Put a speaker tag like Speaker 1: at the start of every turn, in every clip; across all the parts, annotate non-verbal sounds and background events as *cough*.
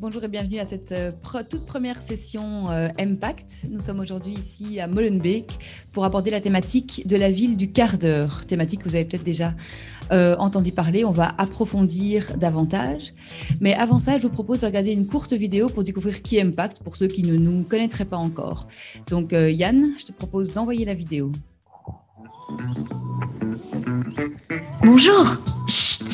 Speaker 1: bonjour et bienvenue à cette euh, toute première session euh, Impact. Nous sommes aujourd'hui ici à Molenbeek pour aborder la thématique de la ville du quart d'heure, thématique que vous avez peut-être déjà euh, entendu parler. On va approfondir davantage. Mais avant ça, je vous propose de regarder une courte vidéo pour découvrir qui Impact pour ceux qui ne nous connaîtraient pas encore. Donc Yann, je te propose d'envoyer la vidéo.
Speaker 2: Bonjour. Chut.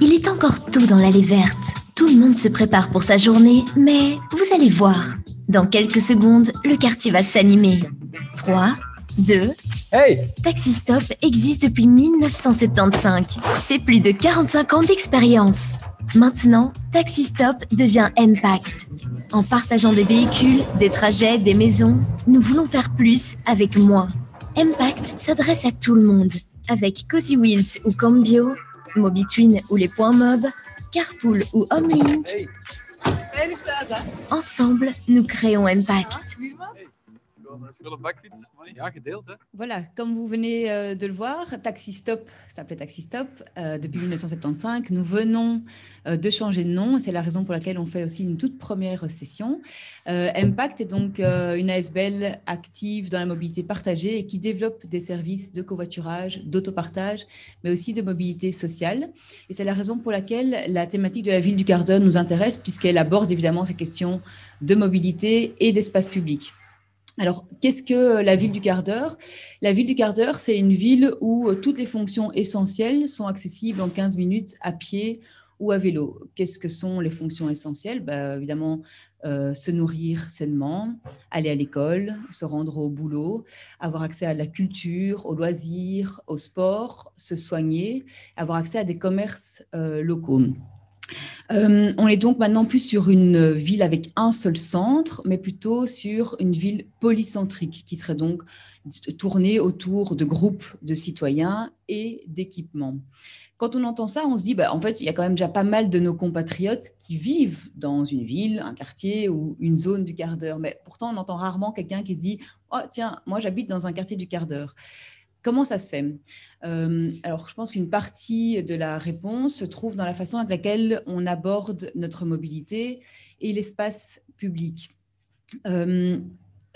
Speaker 2: Il est encore tôt dans l'allée verte. Tout le monde se prépare pour sa journée, mais vous allez voir. Dans quelques secondes, le quartier va s'animer. 3, 2,
Speaker 3: Hey
Speaker 2: Taxi Stop existe depuis 1975. C'est plus de 45 ans d'expérience. Maintenant, Taxi Stop devient Impact. En partageant des véhicules, des trajets, des maisons, nous voulons faire plus avec moins. Impact s'adresse à tout le monde. Avec Cozy Wheels ou Cambio, Mobitwin ou les points mob, Carpool ou Homelink. Ensemble, nous créons Impact.
Speaker 1: Voilà, comme vous venez euh, de le voir, Taxi Stop s'appelait Taxi Stop euh, depuis *laughs* 1975. Nous venons euh, de changer de nom. C'est la raison pour laquelle on fait aussi une toute première session. Impact est donc une ASBL active dans la mobilité partagée et qui développe des services de covoiturage, d'autopartage, mais aussi de mobilité sociale. Et c'est la raison pour laquelle la thématique de la ville du quart d'heure nous intéresse, puisqu'elle aborde évidemment ces questions de mobilité et d'espace public. Alors, qu'est-ce que la ville du quart d'heure? La ville du quart d'heure, c'est une ville où euh, toutes les fonctions essentielles sont accessibles en 15 minutes à pied ou à vélo. Qu'est-ce que sont les fonctions essentielles? Bah, Évidemment, euh, se nourrir sainement, aller à l'école, se rendre au boulot, avoir accès à la culture, aux loisirs, au sport, se soigner, avoir accès à des commerces euh, locaux. Euh, on est donc maintenant plus sur une ville avec un seul centre, mais plutôt sur une ville polycentrique qui serait donc tournée autour de groupes de citoyens et d'équipements. Quand on entend ça, on se dit, bah, en fait, il y a quand même déjà pas mal de nos compatriotes qui vivent dans une ville, un quartier ou une zone du quart d'heure. Mais pourtant, on entend rarement quelqu'un qui se dit, oh tiens, moi j'habite dans un quartier du quart d'heure. Comment ça se fait? Euh, Alors, je pense qu'une partie de la réponse se trouve dans la façon avec laquelle on aborde notre mobilité et l'espace public. Euh,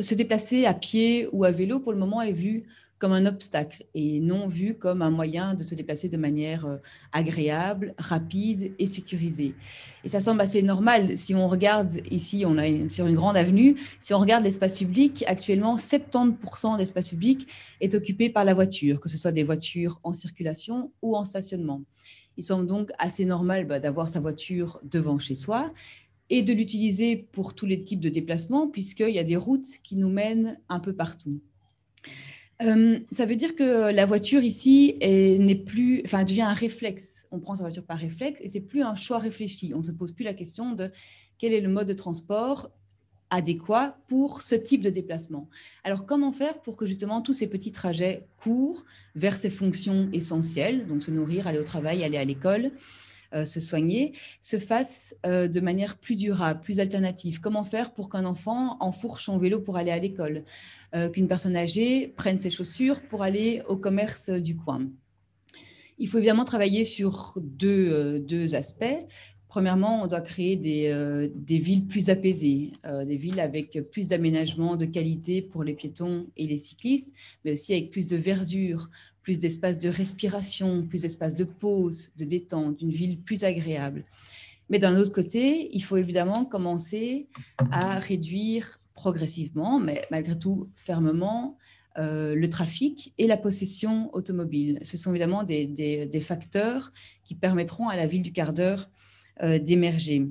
Speaker 1: se déplacer à pied ou à vélo, pour le moment, est vu comme un obstacle et non vu comme un moyen de se déplacer de manière euh, agréable, rapide et sécurisée. Et ça semble assez normal. Si on regarde ici, on est sur une grande avenue, si on regarde l'espace public, actuellement, 70% de l'espace public est occupé par la voiture, que ce soit des voitures en circulation ou en stationnement. Il semble donc assez normal bah, d'avoir sa voiture devant chez soi et de l'utiliser pour tous les types de déplacements, puisqu'il y a des routes qui nous mènent un peu partout. Euh, ça veut dire que la voiture ici n'est plus, enfin, devient un réflexe. On prend sa voiture par réflexe et c'est plus un choix réfléchi. On ne se pose plus la question de quel est le mode de transport adéquat pour ce type de déplacement. Alors, comment faire pour que justement tous ces petits trajets courts vers ces fonctions essentielles, donc se nourrir, aller au travail, aller à l'école, se soigner, se fasse euh, de manière plus durable, plus alternative. Comment faire pour qu'un enfant enfourche son vélo pour aller à l'école, euh, qu'une personne âgée prenne ses chaussures pour aller au commerce du coin? Il faut évidemment travailler sur deux, deux aspects. Premièrement, on doit créer des, euh, villes plus apaisées, euh, des villes avec plus d'aménagement de qualité pour les piétons et les cyclistes, mais aussi avec plus de verdure, plus d'espace de respiration, plus d'espace de pause, de détente, une ville plus agréable. Mais d'un autre côté, il faut évidemment commencer à réduire progressivement, mais malgré tout fermement, euh, le trafic et la possession automobile. Ce sont évidemment des, facteurs qui permettront à la ville du quart d'heure d'émerger.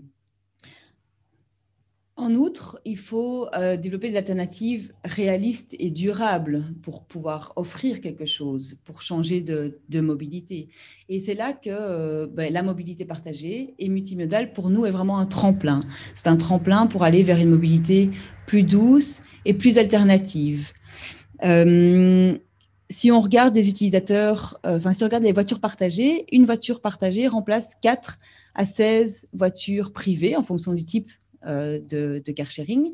Speaker 1: En outre, il faut euh, développer des alternatives réalistes et durables pour pouvoir offrir quelque chose, pour changer de, mobilité. Et c'est là que euh, ben, la mobilité partagée et multimodale, pour nous, est vraiment un tremplin. C'est un tremplin pour aller vers une mobilité plus douce et plus alternative. si on regarde des utilisateurs, enfin, si on regarde les voitures partagées, une voiture partagée remplace quatre à 16 voitures privées en fonction du type euh, de, car sharing.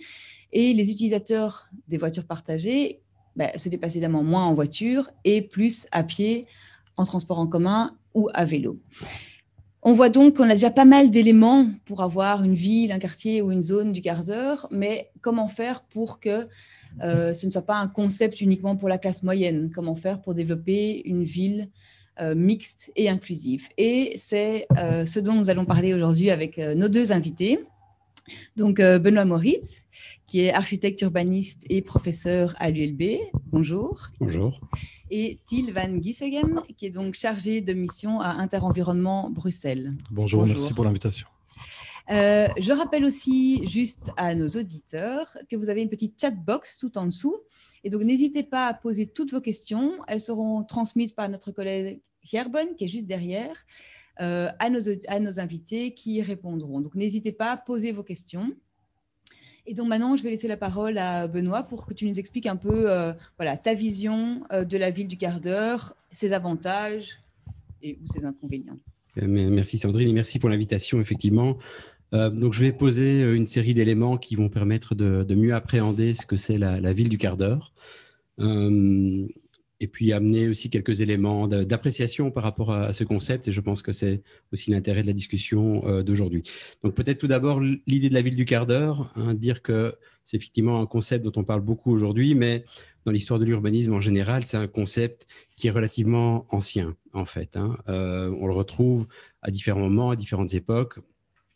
Speaker 1: Et les utilisateurs des voitures partagées bah, se déplacent évidemment moins en voiture et plus à pied, en transport en commun ou à vélo. On voit donc qu'on a déjà pas mal d'éléments pour avoir une ville, un quartier ou une zone du quart d'heure, mais comment faire pour que euh, ce ne soit pas un concept uniquement pour la classe moyenne? Comment faire pour développer une ville euh, mixte et inclusive Et c'est euh, ce dont nous allons parler aujourd'hui avec nos deux invités. Donc Benoît Moritz, qui est architecte urbaniste et professeur à l'ULB. Bonjour.
Speaker 3: Bonjour
Speaker 1: et Thiel Van Gisegem, qui est donc chargé de mission à Interenvironnement Bruxelles.
Speaker 3: Bonjour, merci pour l'invitation.
Speaker 1: Euh, je rappelle aussi juste à nos auditeurs que vous avez une petite chat box tout en dessous. Et donc, n'hésitez pas à poser toutes vos questions. Elles seront transmises par notre collègue Gerben, qui est juste derrière, euh, à, nos, à nos invités qui y répondront. Donc, n'hésitez pas à poser vos questions. Et donc maintenant, je vais laisser la parole à Benoît pour que tu nous expliques un peu euh, voilà, ta vision euh, de la ville du quart d'heure, ses avantages et ou ses inconvénients.
Speaker 3: Merci Sandrine et merci pour l'invitation, effectivement. Donc je vais poser une série d'éléments qui vont permettre de, mieux appréhender ce que c'est la, ville du quart d'heure et puis amener aussi quelques éléments d'appréciation par rapport à, ce concept. Et je pense que c'est aussi l'intérêt de la discussion euh, d'aujourd'hui. Donc peut-être tout d'abord l'idée de la ville du quart d'heure, hein, dire que c'est effectivement un concept dont on parle beaucoup aujourd'hui, mais dans l'histoire de l'urbanisme en général, c'est un concept qui est relativement ancien en fait. Hein. Euh, on le retrouve à différents moments, à différentes époques,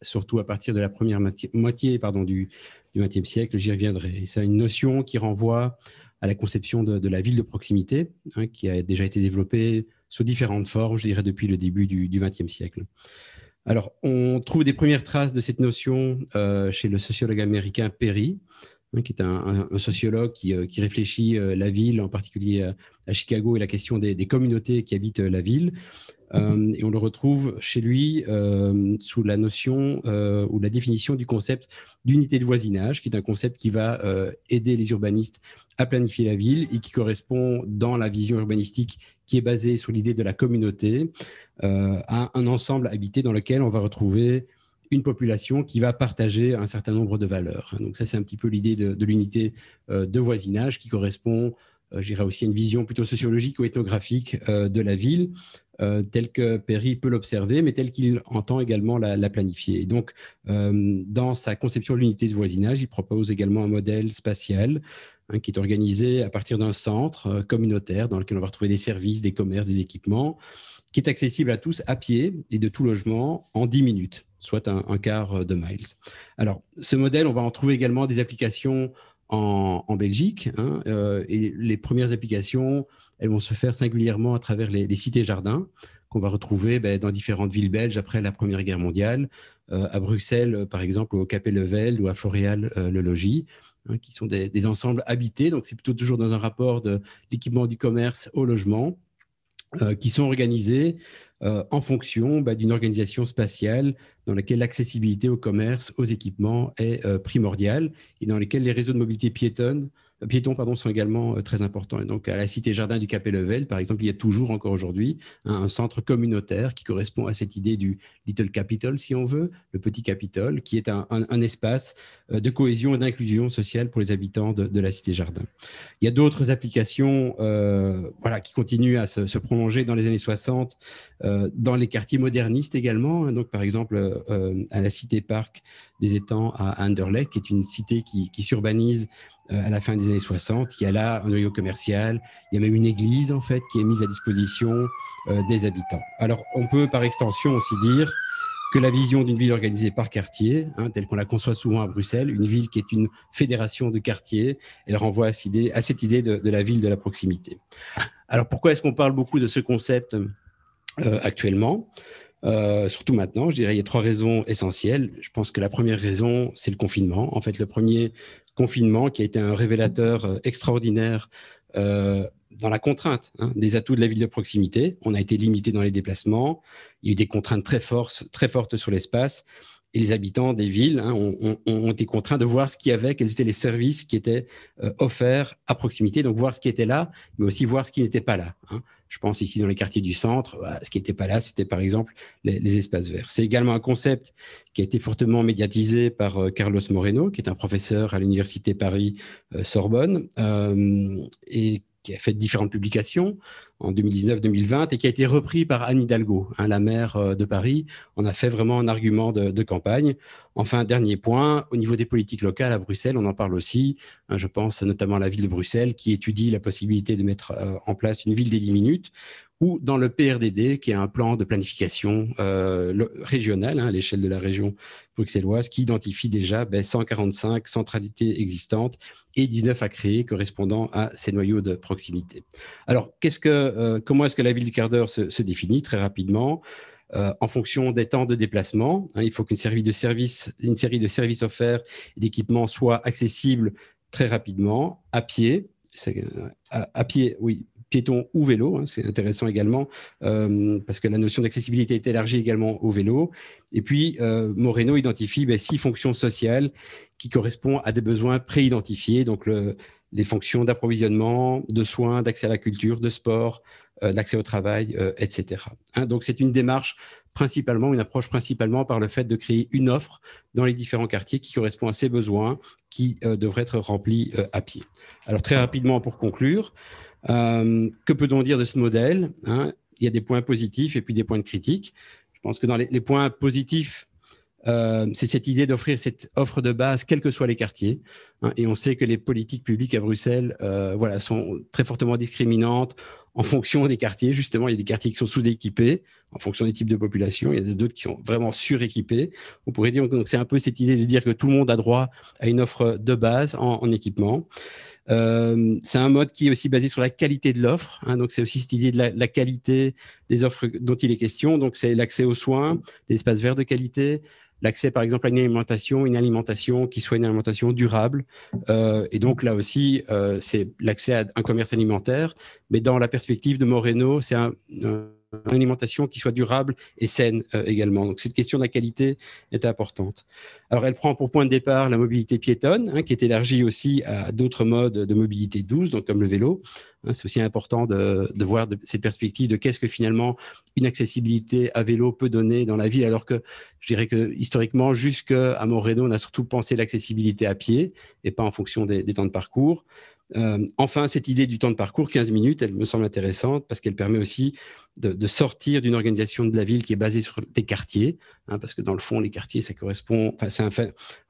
Speaker 3: surtout à partir de la première moitié, du XXe siècle, j'y reviendrai. C'est une notion qui renvoie à la conception de, la ville de proximité, hein, qui a déjà été développée sous différentes formes, je dirais, depuis le début du XXe siècle. Alors, on trouve des premières traces de cette notion euh, chez le sociologue américain Perry, hein, qui est un, sociologue qui, euh, réfléchit euh, la ville, en particulier à, Chicago, et la question des communautés qui habitent la ville. Euh, et on le retrouve chez lui euh, sous la notion euh, ou la définition du concept d'unité de voisinage, qui est un concept qui va aider les urbanistes à planifier la ville et qui correspond dans la vision urbanistique qui est basée sur l'idée de la communauté à un ensemble habité dans lequel on va retrouver une population qui va partager un certain nombre de valeurs. Donc ça, c'est un petit peu l'idée de, de l'unité de voisinage qui correspond euh, j'irais aussi une vision plutôt sociologique ou ethnographique euh, de la ville, euh, telle que Perry peut l'observer, mais telle qu'il entend également la, planifier. Donc, dans sa conception de l'unité de voisinage, il propose également un modèle spatial hein, qui est organisé à partir d'un centre communautaire dans lequel on va retrouver des services, des commerces, des équipements, qui est accessible à tous à pied et de tout logement en 10 minutes, soit un, un quart de miles. Alors, ce modèle, on va en trouver également des applications en, Belgique. Hein, euh, et les premières applications, elles vont se faire singulièrement à travers les, cités-jardins qu'on va retrouver ben, dans différentes villes belges après la Première Guerre mondiale, euh, à Bruxelles, par exemple, au Capelle-Velde ou à Floréal-le-Logis. Euh, hein, qui sont des, des, ensembles habités, donc c'est plutôt toujours dans un rapport de l'équipement du commerce au logement, qui sont organisés euh, en fonction bah, d'une organisation spatiale dans laquelle l'accessibilité au commerce, aux équipements est euh, primordiale et dans lesquels les réseaux de mobilité piétonne piétons pardon, sont également euh, très importants. Et donc, à la Cité Jardin du Capet-Level, par exemple, il y a toujours encore aujourd'hui un, centre communautaire qui correspond à cette idée du Little Capital, si on veut, le petit Capitole, qui est un, espace euh, de cohésion et d'inclusion sociale pour les habitants de, la Cité Jardin. Il y a d'autres applications euh, voilà, qui continuent à se, prolonger dans les années 60, dans les quartiers modernistes également. Hein. donc, par exemple, à la Cité Parc des Étangs à Anderlecht, qui est une cité qui, s'urbanise euh, à la fin des années 60. Il y a là un noyau commercial, il y a même une église en fait qui est mise à disposition euh, des habitants. Alors on peut par extension aussi dire que la vision d'une ville organisée par quartier, hein, telle qu'on la conçoit souvent à Bruxelles, une ville qui est une fédération de quartiers, elle renvoie à cette idée, à cette idée de, la ville de la proximité. Alors pourquoi est-ce qu'on parle beaucoup de ce concept euh, actuellement? Surtout maintenant, je dirais, il y a trois raisons essentielles. Je pense que la première raison, c'est le confinement. En fait, le premier confinement qui a été un révélateur euh, extraordinaire euh, dans la contrainte hein, des atouts de la ville de proximité. On a été limité dans les déplacements, il y a eu des contraintes très, fortes, très fortes sur l'espace et les habitants des villes hein, ont, été contraints de voir ce qu'il y avait, quels étaient les services qui étaient euh, offerts à proximité, donc voir ce qui était là, mais aussi voir ce qui n'était pas là. Hein. Je pense ici dans les quartiers du centre, bah, ce qui n'était pas là, c'était par exemple les, espaces verts. C'est également un concept qui a été fortement médiatisé par euh, Carlos Moreno, qui est un professeur à l'université Paris-Sorbonne, euh, et qui a fait différentes publications en 2019-2020 et qui a été repris par Anne Hidalgo, hein, la maire euh, de Paris. On a fait vraiment un argument de, campagne. Enfin, dernier point, au niveau des politiques locales à Bruxelles, on en parle aussi. Hein, je pense notamment à la ville de Bruxelles qui étudie la possibilité de mettre euh, en place une ville des 10 minutes ou dans le PRDD, qui est un plan de planification euh, hein, à l'échelle de la région bruxelloise, qui identifie déjà 145 ben, centralités existantes et 19 à créer correspondant à ces noyaux de proximité. Alors, que, euh, comment est-ce que la ville du quart d'heure se, définit Très rapidement. Euh, en fonction des temps de déplacement. Hein, il faut qu'une série de services, une série de services offerts et d'équipements soient accessibles très rapidement, à pied, à, pied, oui, piéton ou vélo. Hein, c'est intéressant également euh, parce que la notion d'accessibilité est élargie également au vélo. Et puis, euh, Moreno identifie ben, six fonctions sociales qui correspondent à des besoins préidentifiés. Donc, les fonctions d'approvisionnement, de soins, d'accès à la culture, de sport, euh, d'accès au travail, etc. Hein, donc, c'est une démarche principalement, une approche principalement par le fait de créer une offre dans les différents quartiers qui correspond à ces besoins qui devraient être remplis à pied. Alors, très rapidement, pour conclure, euh, que peut-on dire de ce modèle hein? Il y a des points positifs et puis des points de critique. Je pense que dans les, points positifs, euh, c'est cette idée d'offrir cette offre de base, quels que soient les quartiers. Hein, et on sait que les politiques publiques à Bruxelles euh, voilà, sont très fortement discriminantes en fonction des quartiers. Justement, il y a des quartiers qui sont sous-équipés en fonction des types de population. Il y a d'autres qui sont vraiment suréquipés. On pourrait dire que c'est un peu cette idée de dire que tout le monde a droit à une offre de base en, en équipement. Euh, c'est un mode qui est aussi basé sur la qualité de l'offre. Hein, donc, c'est aussi cette idée de la, qualité des offres dont il est question. Donc, c'est l'accès aux soins, des espaces verts de qualité, l'accès, par exemple, à une alimentation, une alimentation qui soit une alimentation durable. Euh, et donc, là aussi, euh, c'est l'accès à un commerce alimentaire. Mais dans la perspective de Moreno, c'est un une alimentation qui soit durable et saine euh, également. Donc cette question de la qualité est importante. Alors elle prend pour point de départ la mobilité piétonne, hein, qui est élargie aussi à d'autres modes de mobilité douce, donc comme le vélo. Hein, c'est aussi important de, voir de, cette perspective de qu'est-ce que finalement une accessibilité à vélo peut donner dans la ville, alors que je dirais que historiquement, jusqu'à Moreno, on a surtout pensé l'accessibilité à pied et pas en fonction des temps de parcours. Euh, enfin, cette idée du temps de parcours, 15 minutes, elle me semble intéressante parce qu'elle permet aussi de, sortir d'une organisation de la ville qui est basée sur des quartiers, hein, parce que dans le fond, les quartiers, ça correspond, c'est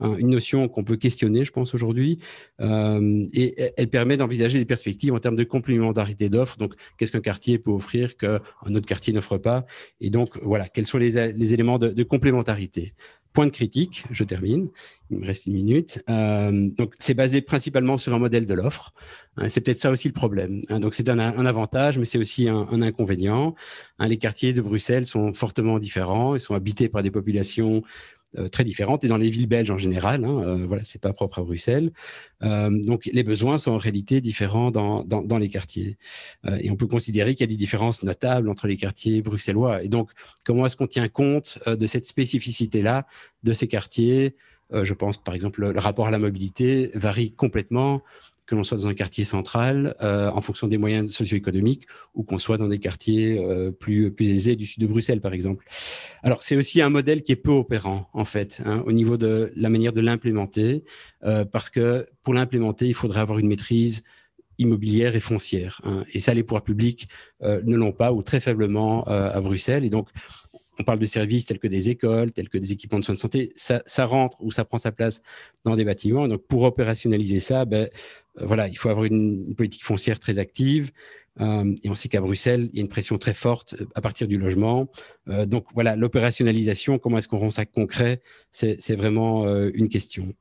Speaker 3: une notion qu'on peut questionner, je pense, aujourd'hui, euh, et elle permet d'envisager des perspectives en termes de complémentarité d'offres. Donc, qu'est-ce qu'un quartier peut offrir qu'un autre quartier n'offre pas? Et donc, voilà, quels sont les, éléments de complémentarité? Point de critique, je termine, il me reste une minute. Euh, donc, c'est basé principalement sur un modèle de l'offre. Hein, c'est peut-être ça aussi le problème. Hein. donc, c'est un, avantage, mais c'est aussi un, inconvénient. Hein, les quartiers de Bruxelles sont fortement différents. Ils sont habités par des populations très différentes et dans les villes belges en général. Hein, euh, voilà, c'est pas propre à Bruxelles. Euh, donc les besoins sont en réalité différents dans, dans, les quartiers. et on peut considérer qu'il y a des différences notables entre les quartiers bruxellois. Et donc, comment est-ce qu'on tient compte de cette spécificité-là de ces quartiers? Je pense par exemple le rapport à la mobilité varie complètement que l'on soit dans un quartier central euh, en fonction des moyens socio-économiques ou qu'on soit dans des quartiers euh, plus, plus aisés du sud de Bruxelles, par exemple. Alors, c'est aussi un modèle qui est peu opérant, en fait, hein, au niveau de la manière de l'implémenter, euh, parce que pour l'implémenter, il faudrait avoir une maîtrise immobilière et foncière. Hein, et ça, les pouvoirs publics ne l'ont pas ou très faiblement à Bruxelles. Et donc, on parle de services tels que des écoles, tels que des équipements de soins de santé, ça, rentre ou ça prend sa place dans des bâtiments. Donc, pour opérationnaliser ça, ben, euh, voilà, il faut avoir une, politique foncière très active. Euh, et on sait qu'à Bruxelles, il y a une pression très forte euh, à partir du logement. donc voilà, l'opérationnalisation, comment est-ce qu'on rend ça concret, c'est vraiment une question.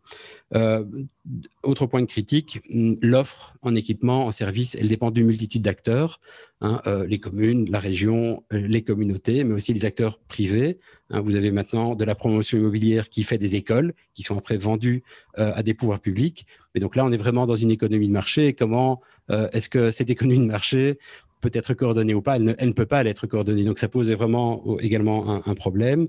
Speaker 3: Autre point de critique, hum, l'offre en équipement, en service, elle dépend d'une multitude d'acteurs. Hein, euh, les communes, la région, euh, les communautés, mais aussi les acteurs privés. Hein. vous avez maintenant de la promotion immobilière qui fait des écoles, qui sont après vendues euh, à des pouvoirs publics. Mais donc là, on est vraiment dans une économie de marché. comment est-ce que cette économie de marché peut être coordonnée ou pas, elle ne, peut pas être coordonnée. Donc ça pose vraiment également un, problème.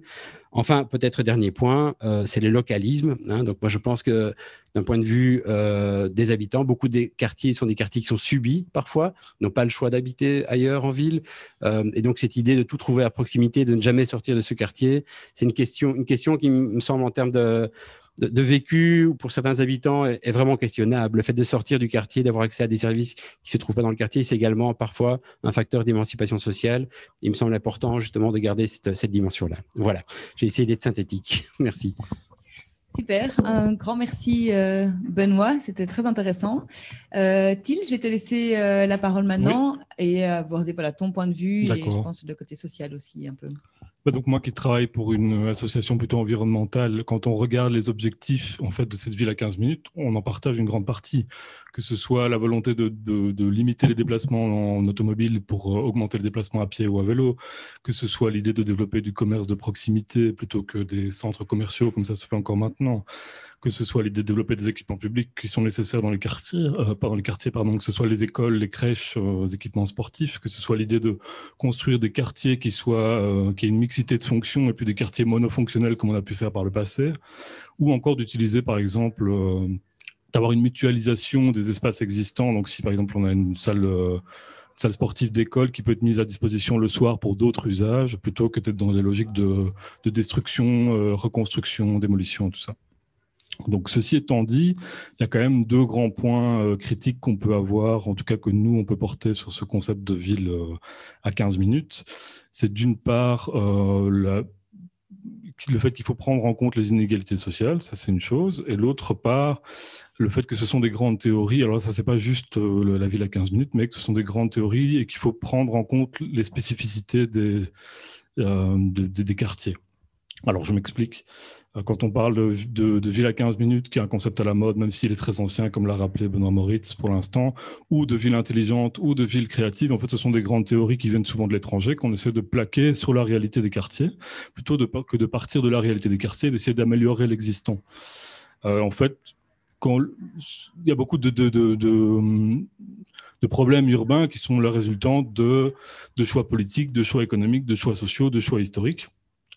Speaker 3: Enfin, peut-être dernier point, euh, c'est le localisme. Hein. Donc moi je pense que d'un point de vue euh, des habitants, beaucoup des quartiers sont des quartiers qui sont subis parfois, n'ont pas le choix d'habiter ailleurs en ville. Euh, et donc cette idée de tout trouver à proximité, de ne jamais sortir de ce quartier, c'est une question, une question qui me semble en termes de de, vécu pour certains habitants est, vraiment questionnable. Le fait de sortir du quartier, d'avoir accès à des services qui ne se trouvent pas dans le quartier, c'est également parfois un facteur d'émancipation sociale. Il me semble important justement de garder cette, cette dimension-là. Voilà, j'ai essayé d'être synthétique. *laughs* Merci.
Speaker 1: Super, un grand merci euh, Benoît, c'était très intéressant. Euh, Thiel, je vais te laisser euh, la parole maintenant et aborder voilà, ton point de vue et je pense le côté social aussi un peu.
Speaker 4: Bah, donc moi qui travaille pour une association plutôt environnementale, quand on regarde les objectifs en fait de cette ville à 15 minutes, on en partage une grande partie, que ce soit la volonté de, de, limiter les déplacements en automobile pour euh, augmenter le déplacement à pied ou à vélo, que ce soit l'idée de développer du commerce de proximité plutôt que des centres commerciaux comme ça se fait encore maintenant, que ce soit l'idée de développer des équipements publics qui sont nécessaires dans les quartiers, euh, pas dans les quartiers, pardon, que ce soit les écoles, les crèches, euh, les équipements sportifs, que ce soit l'idée de construire des quartiers qui soient, euh, qui aient une mixité de fonctions et puis des quartiers monofonctionnels comme on a pu faire par le passé, ou encore d'utiliser par exemple d'avoir une mutualisation des espaces existants. Donc si par exemple on a une salle salle sportive d'école qui peut être mise à disposition le soir pour d'autres usages, plutôt que d'être dans des logiques de destruction, reconstruction, démolition, tout ça. Donc, ceci étant dit, il y a quand même deux grands points euh, critiques qu'on peut avoir, en tout cas que nous, on peut porter sur ce concept de ville euh, à 15 minutes. C'est d'une part euh, le fait qu'il faut prendre en compte les inégalités sociales, ça c'est une chose, et l'autre part, le fait que ce sont des grandes théories, alors ça c'est pas juste la ville à 15 minutes, mais que ce sont des grandes théories et qu'il faut prendre en compte les spécificités des, des quartiers. Alors je m'explique. Euh, quand on parle de, ville à 15 minutes, qui est un concept à la mode, même s'il est très ancien, comme l'a rappelé Benoît Moritz pour l'instant, ou de ville intelligente, ou de ville créative, en fait, ce sont des grandes théories qui viennent souvent de l'étranger, qu'on essaie de plaquer sur la réalité des quartiers, plutôt que de partir de la réalité des quartiers, d'essayer d'améliorer l'existant. Euh, en fait, il y a beaucoup de, de, problèmes urbains qui sont le résultant de choix politiques, de choix économiques, de choix sociaux, de choix historiques.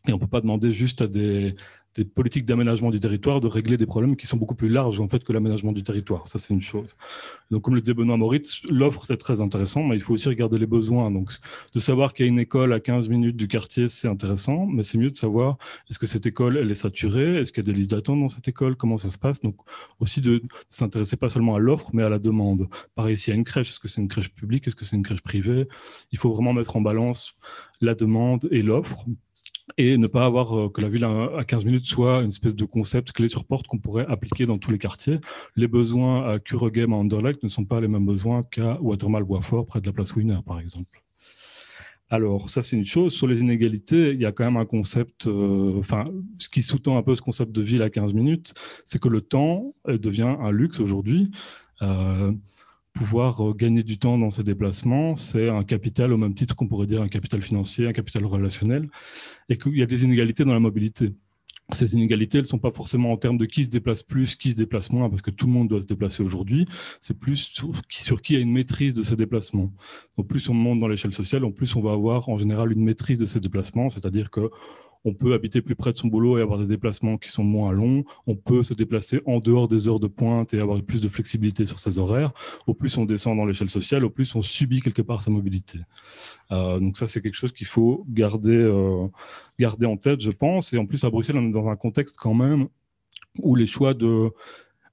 Speaker 4: Et on ne peut pas demander juste à des, des politiques d'aménagement du territoire de régler des problèmes qui sont beaucoup plus larges en fait que l'aménagement du territoire. Ça, c'est une chose. Donc, comme le dit Benoît Moritz, l'offre, c'est très intéressant, mais il faut aussi regarder les besoins. Donc, de savoir qu'il y a une école à 15 minutes du quartier, c'est intéressant, mais c'est mieux de savoir est-ce que cette école, elle est saturée? Est-ce qu'il y a des listes d'attente dans cette école? Comment ça se passe? Donc, aussi de s'intéresser pas seulement à l'offre, mais à la demande. Pareil, s'il y a une crèche, est-ce que c'est une crèche publique? Est-ce que c'est une crèche privée? Il faut vraiment mettre en balance la demande et l'offre et ne pas avoir euh, que la ville à 15 minutes soit une espèce de concept clé sur porte qu'on pourrait appliquer dans tous les quartiers. Les besoins à Kuregem, à Anderlecht ne sont pas les mêmes besoins qu'à Watermal-Boisfort, près de la place Wiener, par exemple. Alors, ça, c'est une chose. Sur les inégalités, il y a quand même un concept, euh, enfin, ce qui sous-tend un peu ce concept de ville à 15 minutes, c'est que le temps euh, devient un luxe aujourd'hui pouvoir euh, gagner du temps dans ses déplacements, c'est un capital au même titre qu'on pourrait dire un capital financier, un capital relationnel, et qu'il y a des inégalités dans la mobilité. Ces inégalités, elles ne sont pas forcément en termes de qui se déplace plus, qui se déplace moins, parce que tout le monde doit se déplacer aujourd'hui. C'est plus sur qui, sur qui a une maîtrise de ses déplacements. Donc plus on monte dans l'échelle sociale, en plus on va avoir en général une maîtrise de ses déplacements, c'est-à-dire que on peut habiter plus près de son boulot et avoir des déplacements qui sont moins longs. On peut se déplacer en dehors des heures de pointe et avoir plus de flexibilité sur ses horaires. Au plus on descend dans l'échelle sociale, au plus on subit quelque part sa mobilité. Euh, donc ça, c'est quelque chose qu'il faut garder, euh, garder en tête, je pense. Et en plus, à Bruxelles, on est dans un contexte quand même où les choix de...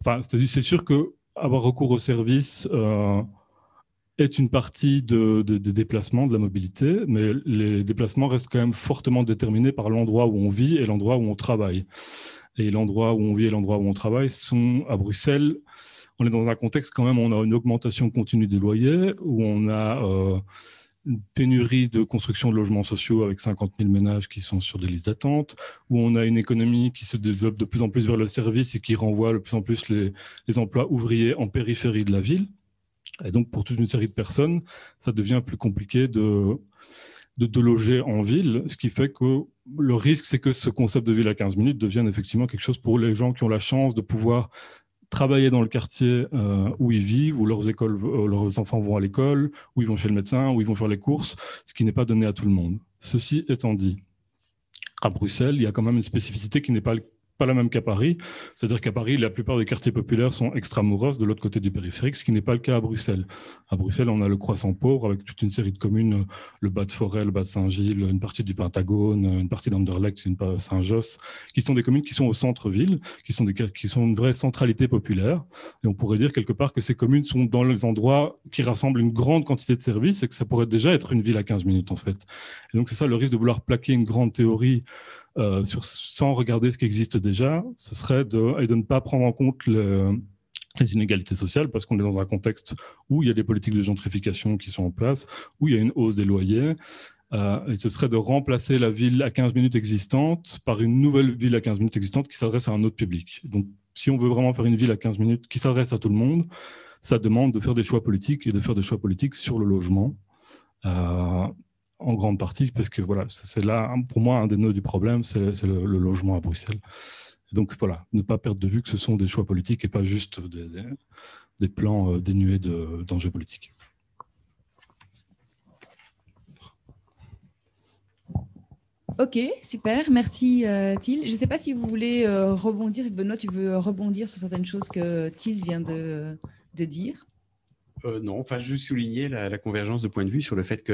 Speaker 4: Enfin, c'est sûr que avoir recours aux services... Euh, est une partie des de, déplacements, de la mobilité, mais les déplacements restent quand même fortement déterminés par l'endroit où on vit et l'endroit où on travaille. Et l'endroit où on vit et l'endroit où on travaille sont à Bruxelles. On est dans un contexte quand même, on a une augmentation continue des loyers, où on a euh, une pénurie de construction de logements sociaux avec 50 000 ménages qui sont sur des listes d'attente, où on a une économie qui se développe de plus en plus vers le service et qui renvoie de plus en plus les emplois ouvriers en périphérie de la ville. Et donc, pour toute une série de personnes, ça devient plus compliqué de, de, loger en ville, ce qui fait que le risque, c'est que ce concept de ville à 15 minutes devienne effectivement quelque chose pour les gens qui ont la chance de pouvoir travailler dans le quartier euh, où ils vivent, où leurs, écoles, euh, leurs enfants vont à l'école, où ils vont chez le médecin, où ils vont faire les courses, ce qui n'est pas donné à tout le monde. Ceci étant dit, à Bruxelles, il y a quand même une spécificité qui n'est pas pas la même qu'à Paris. C'est-à-dire qu'à Paris, la plupart des quartiers populaires sont extramuros de l'autre côté du périphérique, ce qui n'est pas le cas à Bruxelles. À Bruxelles, on a le croissant pauvre avec toute une série de communes, le bas de Forêt, le bas de Saint-Gilles, une partie du Pentagone, une partie d'Anderlecht, une Saint-Josse, qui sont des communes qui sont au centre-ville, qui qui sont une vraie centralité populaire. Et on pourrait dire quelque part que ces communes sont dans les endroits qui rassemblent une grande quantité de services et que ça pourrait déjà être une ville à 15 minutes en fait. Et donc c'est ça le risque de vouloir plaquer une grande théorie euh, sans regarder ce qui existe déjà, ce serait de, et de ne pas prendre en compte les inégalités sociales, parce qu'on est dans un contexte où il y a des politiques de gentrification qui sont en place, où il y a une hausse des loyers, euh, et ce serait de remplacer la ville à 15 minutes existante par une nouvelle ville à 15 minutes existante qui s'adresse à un autre public. Donc, si on veut vraiment faire une ville à 15 minutes qui s'adresse à tout le monde, ça demande de faire des choix politiques et de faire des choix politiques sur le logement. Euh, en grande partie, parce que voilà, c'est là, pour moi, un des nœuds du problème, c'est le, logement à Bruxelles. donc voilà, ne pas perdre de vue que ce sont des choix politiques et pas juste des, plans euh, dénués d'enjeux politiques.
Speaker 1: Ok, super, merci euh, Je ne sais pas si vous voulez euh, rebondir, Benoît, tu veux rebondir sur certaines choses que Thiel vient de, dire
Speaker 3: Non, enfin, juste souligner la, la, convergence de point de vue sur le fait que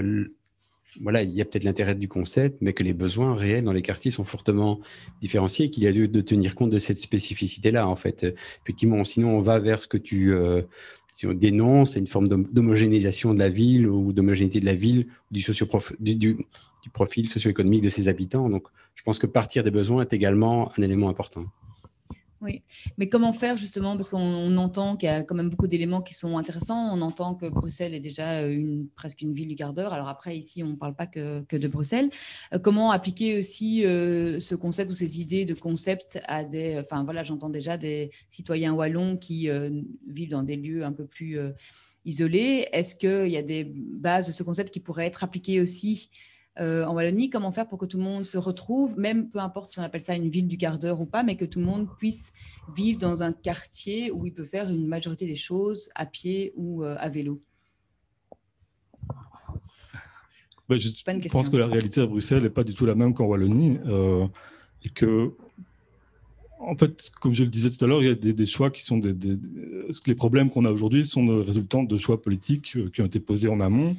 Speaker 3: voilà, il y a peut-être l'intérêt du concept, mais que les besoins réels dans les quartiers sont fortement différenciés et qu'il y a lieu de tenir compte de cette spécificité-là, en fait. Effectivement, sinon on va vers ce que tu, euh, dénonces, une forme d'homogénéisation de la ville ou d'homogénéité de la ville, du, du, du, du profil socio-économique de ses habitants. Donc, je pense que partir des besoins est également un élément important.
Speaker 1: Oui, mais comment faire justement? Parce qu'on entend qu'il y a quand même beaucoup d'éléments qui sont intéressants. On entend que Bruxelles est déjà une, presque une ville du quart. Alors après, ici, on ne parle pas que, de Bruxelles. Euh, comment appliquer aussi euh, ce concept ou ces idées de concept à des... Enfin voilà, j'entends déjà des citoyens wallons qui euh, vivent dans des lieux un peu plus isolés. Est-ce qu'il y a des bases de ce concept qui pourraient être appliquées aussi euh, en Wallonie, comment faire pour que tout le monde se retrouve, même peu importe si on appelle ça une ville du quart d'heure ou pas, mais que tout le monde puisse vivre dans un quartier où il peut faire une majorité des choses à pied ou euh, à vélo.
Speaker 4: Bah, Je, pense que la réalité à Bruxelles n'est pas du tout la même qu'en Wallonie euh, et que en fait, comme je le disais tout à l'heure, il y a des, choix qui sont des, les problèmes qu'on a aujourd'hui sont le résultat de choix politiques qui ont été posés en amont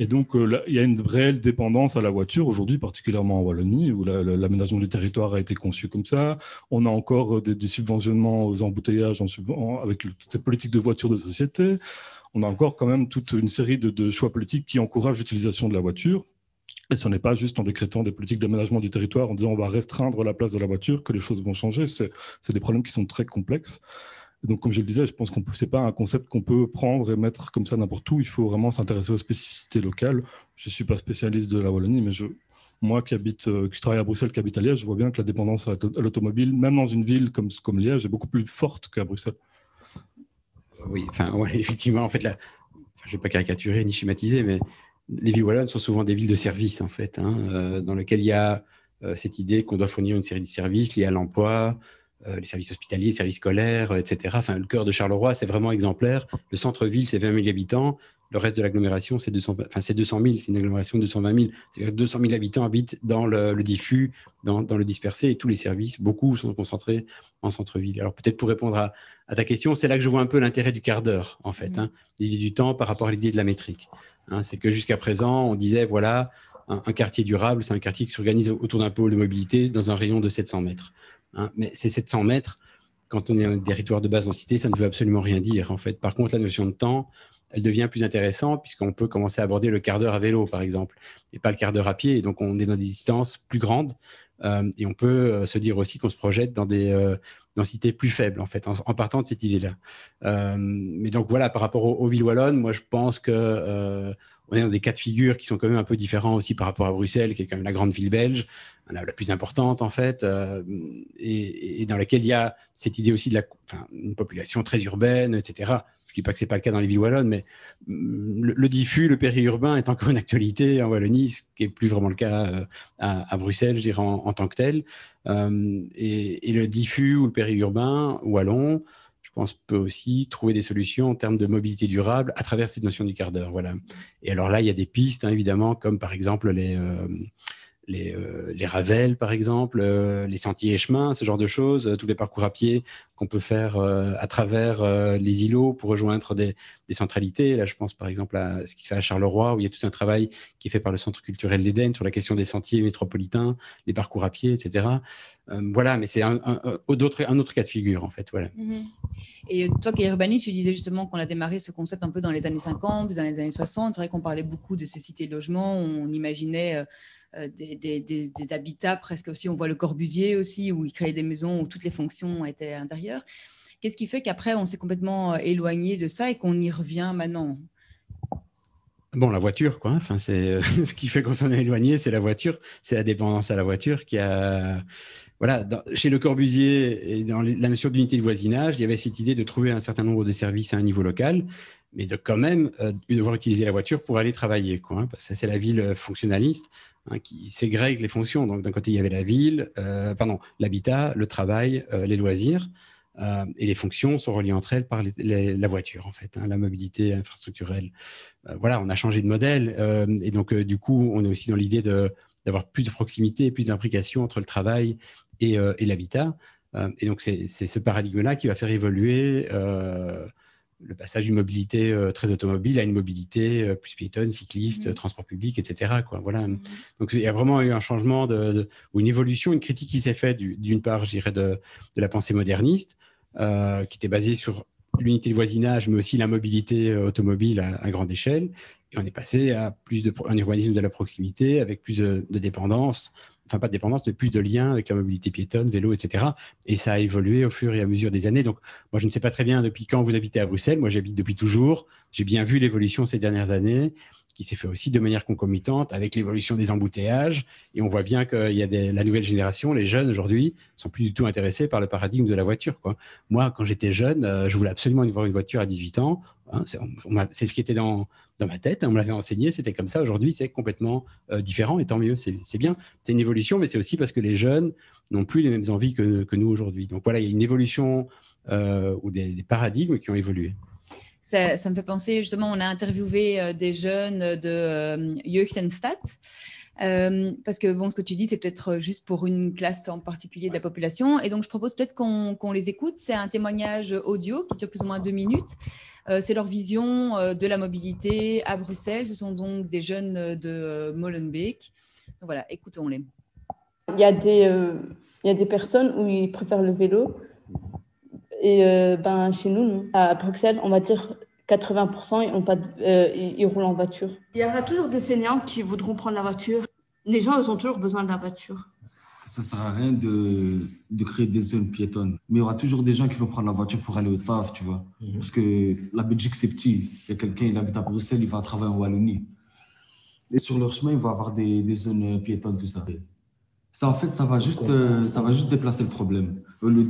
Speaker 4: et donc, euh, il y a une réelle dépendance à la voiture aujourd'hui, particulièrement en Wallonie, où l'aménagement du territoire a été conçu comme ça. On a encore euh, des, subventionnements aux embouteillages avec cette politique de voiture de société. On a encore quand même toute une série de, choix politiques qui encouragent l'utilisation de la voiture. Et ce n'est pas juste en décrétant des politiques d'aménagement du territoire, en disant on va restreindre la place de la voiture, que les choses vont changer. C'est des problèmes qui sont très complexes donc, comme je le disais, je pense que ce n'est pas un concept qu'on peut prendre et mettre comme ça n'importe où. Il faut vraiment s'intéresser aux spécificités locales. Je ne suis pas spécialiste de la Wallonie, mais je, moi qui, habite, euh, qui travaille à Bruxelles, qui habite à Liège, je vois bien que la dépendance à l'automobile, même dans une ville comme, comme Liège, est beaucoup plus forte qu'à Bruxelles.
Speaker 3: Oui, enfin, *laughs* effectivement, en fait, je ne vais pas caricaturer ni schématiser, mais les villes wallonnes sont souvent des villes de services, en fait, hein, euh, dans lesquelles il y a euh, cette idée qu'on doit fournir une série de services liés à l'emploi, euh, les services hospitaliers, les services scolaires, etc. Enfin, le cœur de Charleroi, c'est vraiment exemplaire. Le centre-ville, c'est 20 000 habitants. Le reste de l'agglomération, c'est 200, enfin, 200 000. C'est une agglomération de 220 000. C'est-à-dire que 200 000 habitants habitent dans le, diffus, dans, le dispersé, et tous les services, beaucoup sont concentrés en centre-ville. Alors, peut-être pour répondre à, ta question, c'est là que je vois un peu l'intérêt du quart d'heure, en fait. Mmh. Hein. l'idée du temps par rapport à l'idée de la métrique. Hein. c'est que jusqu'à présent, on disait, voilà, un, un quartier durable, c'est un quartier qui s'organise autour d'un pôle de mobilité dans un rayon de 700 mètres. Hein, mais ces 700 mètres, quand on est un territoire de basse densité, ça ne veut absolument rien dire. En fait, par contre, la notion de temps, elle devient plus intéressante puisqu'on peut commencer à aborder le quart d'heure à vélo, par exemple, et pas le quart d'heure à pied. Donc, on est dans des distances plus grandes et on peut euh, se dire aussi qu'on se projette dans des euh, densités plus faibles, en fait, en, partant de cette idée-là. mais donc, voilà, par rapport aux, villes wallonnes, moi, je pense que on est dans des cas de figure qui sont quand même un peu différents aussi par rapport à Bruxelles, qui est quand même la grande ville belge, la, plus importante en fait, et, dans laquelle il y a cette idée aussi de la, une population très urbaine, etc. Je ne dis pas que ce n'est pas le cas dans les villes wallonnes, mais mm, le, diffus, le périurbain est encore une actualité en Wallonie, ce qui n'est plus vraiment le cas euh, à, Bruxelles, je dirais, en, tant que tel. Euh, et, le diffus ou le périurbain wallon, je pense, peut aussi trouver des solutions en termes de mobilité durable à travers cette notion du quart d'heure. Voilà. Et alors là, il y a des pistes, hein, évidemment, comme par exemple les, euh, les, les, ravels, par exemple, les sentiers et chemins, ce genre de choses, tous les parcours à pied qu'on peut faire à travers les îlots pour rejoindre des, centralités. Là, je pense par exemple à ce qui se fait à Charleroi, où il y a tout un travail qui est fait par le Centre culturel l'Éden sur la question des sentiers métropolitains, les parcours à pied, etc. voilà, mais c'est un, autre, cas de figure, en fait. Voilà.
Speaker 1: Mm-hmm. Et toi qui es urbaniste, tu disais justement qu'on a démarré ce concept un peu dans les années 50, dans les années 60. C'est vrai qu'on parlait beaucoup de ces cités de logement, on imaginait euh, des, habitats presque aussi. On voit le Corbusier aussi, où il créait des maisons où toutes les fonctions étaient à l'intérieur. Qu'est-ce qui fait qu'après, on s'est complètement euh, éloigné de ça et qu'on y revient maintenant?
Speaker 3: Bon, la voiture, quoi. Enfin, c'est euh, *laughs* ce qui fait qu'on s'en est éloigné, c'est la voiture, c'est la dépendance à la voiture qui a. Voilà, chez Le Corbusier et dans la notion d'unité de voisinage, il y avait cette idée de trouver un certain nombre de services à un niveau local, mais de quand même devoir utiliser la voiture pour aller travailler, quoi. Hein, parce que c'est la ville fonctionnaliste. Hein, qui ségrègue les fonctions. Donc, d'un côté, il y avait la ville, euh, pardon, l'habitat, le travail, euh, les loisirs, euh, et les fonctions sont reliées entre elles par la voiture, en fait, hein, la mobilité infrastructurelle. voilà, on a changé de modèle, et donc, du coup, on est aussi dans l'idée d'avoir plus de proximité, plus d'implication entre le travail et, et l'habitat. et donc, c'est ce paradigme-là qui va faire évoluer le passage d'une mobilité euh, très automobile à une mobilité euh, plus piétonne, cycliste, mmh. transport public, etc. Quoi. Voilà. Mmh. Donc il y a vraiment eu un changement de, ou une évolution, une critique qui s'est faite d'une part, je dirais, de, de, la pensée moderniste, euh, qui était basée sur l'unité de voisinage, mais aussi la mobilité automobile à, grande échelle. Et on est passé à plus de un urbanisme de la proximité avec plus de, dépendance, enfin pas de dépendance, mais plus de liens avec la mobilité piétonne, vélo, etc. Et ça a évolué au fur et à mesure des années. Donc, moi, je ne sais pas très bien depuis quand vous habitez à Bruxelles. Moi, j'habite depuis toujours. J'ai bien vu l'évolution ces dernières années qui s'est fait aussi de manière concomitante avec l'évolution des embouteillages. Et on voit bien qu'il y a des, la nouvelle génération, les jeunes aujourd'hui, sont plus du tout intéressés par le paradigme de la voiture. Quoi. Moi, quand j'étais jeune, euh, je voulais absolument avoir une voiture à 18 ans. Hein, c'est ce qui était dans, dans ma tête, on me l'avait enseigné, c'était comme ça. Aujourd'hui, c'est complètement euh, différent et tant mieux, c'est bien. C'est une évolution, mais c'est aussi parce que les jeunes n'ont plus les mêmes envies que, nous aujourd'hui. Donc voilà, il y a une évolution euh, ou des, paradigmes qui ont évolué.
Speaker 1: Ça, me fait penser, justement, on a interviewé euh, des jeunes de euh, euh, parce que bon, ce que tu dis, c'est peut-être juste pour une classe en particulier de la population. Et donc, je propose peut-être qu'on les écoute. C'est un témoignage audio qui dure plus ou moins deux minutes. Euh, c'est leur vision de la mobilité à Bruxelles. Ce sont donc des jeunes de Molenbeek. Donc voilà, écoutons-les.
Speaker 5: Il y, a des, il y a des personnes où ils préfèrent le vélo et euh, ben, chez nous, à Bruxelles, on va dire 80% ils, ont pas, euh, ils, roulent en voiture. Il y aura toujours des fainéants qui voudront prendre la voiture. Les gens, ils ont toujours besoin de la voiture.
Speaker 6: Ça ne sert à rien de, de, créer des zones piétonnes. Mais il y aura toujours des gens qui vont prendre la voiture pour aller au taf, tu vois. Mhm. Parce que la Belgique, c'est petit. Il y a quelqu'un, il habite à Bruxelles, il va travailler en Wallonie. Et sur leur chemin, il va avoir des, des zones piétonnes, tout ça. Ça, en fait, ça va juste, euh, ça va juste déplacer le problème. Au lieu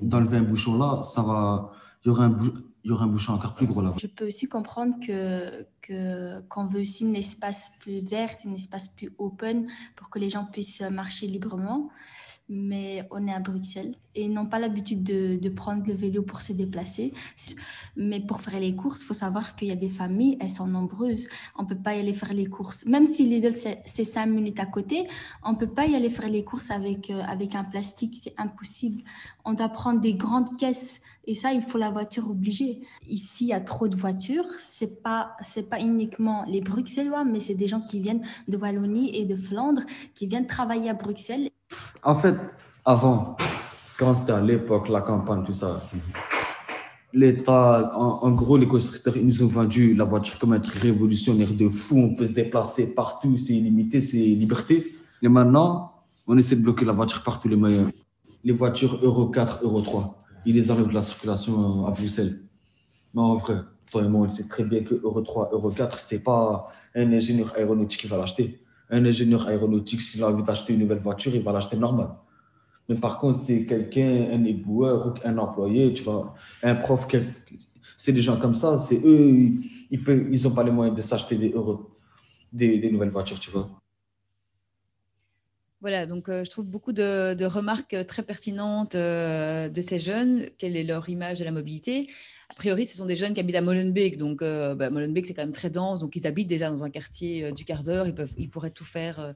Speaker 6: d'enlever un bouchon là, ça va, il y aura un, il y aura un bouchon encore plus gros là.
Speaker 7: Je peux aussi comprendre que qu'on veut aussi un espace plus vert, un espace plus open pour que les gens puissent marcher librement mais on est à Bruxelles et n'ont pas l'habitude de, de, prendre le vélo pour se déplacer. Mais pour faire les courses, il faut savoir qu'il y a des familles, elles sont nombreuses. On ne peut pas y aller faire les courses. Même si Lidl, c'est cinq minutes à côté, on ne peut pas y aller faire les courses avec, euh, avec un plastique, c'est impossible. On doit prendre des grandes caisses et ça, il faut la voiture obligée. Ici, il y a trop de voitures. Ce n'est pas, pas uniquement les Bruxellois, mais c'est des gens qui viennent de Wallonie et de Flandre, qui viennent travailler à Bruxelles
Speaker 6: en fait, avant, quand c'était à l'époque, la campagne, tout ça, l'État, en, gros, les constructeurs, ils nous ont vendu la voiture comme un truc révolutionnaire de fou. On peut se déplacer partout, c'est illimité, c'est liberté. Et maintenant, on essaie de bloquer la voiture partout les moyens. Les voitures Euro 4, Euro 3, ils les enlèvent de la circulation à Bruxelles. Mais en vrai, toi et moi, on sait très bien que Euro 3, Euro 4, c'est pas un ingénieur aéronautique qui va l'acheter un ingénieur aéronautique, s'il a envie d'acheter une nouvelle voiture, il va l'acheter normal. Mais par contre, c'est quelqu'un, un éboueur, un employé, tu vois, un prof, c'est des gens comme ça, c'est eux, ils n'ont pas les moyens de s'acheter des, des, nouvelles voitures, tu vois.
Speaker 1: Voilà, donc euh, je trouve beaucoup de, remarques très pertinentes euh, de ces jeunes. Quelle est leur image de la mobilité? A priori, ce sont des jeunes qui habitent à Molenbeek. Donc, euh, bah, Molenbeek, c'est quand même très dense. Donc, ils habitent déjà dans un quartier du quart d'heure. Ils, ils pourraient tout faire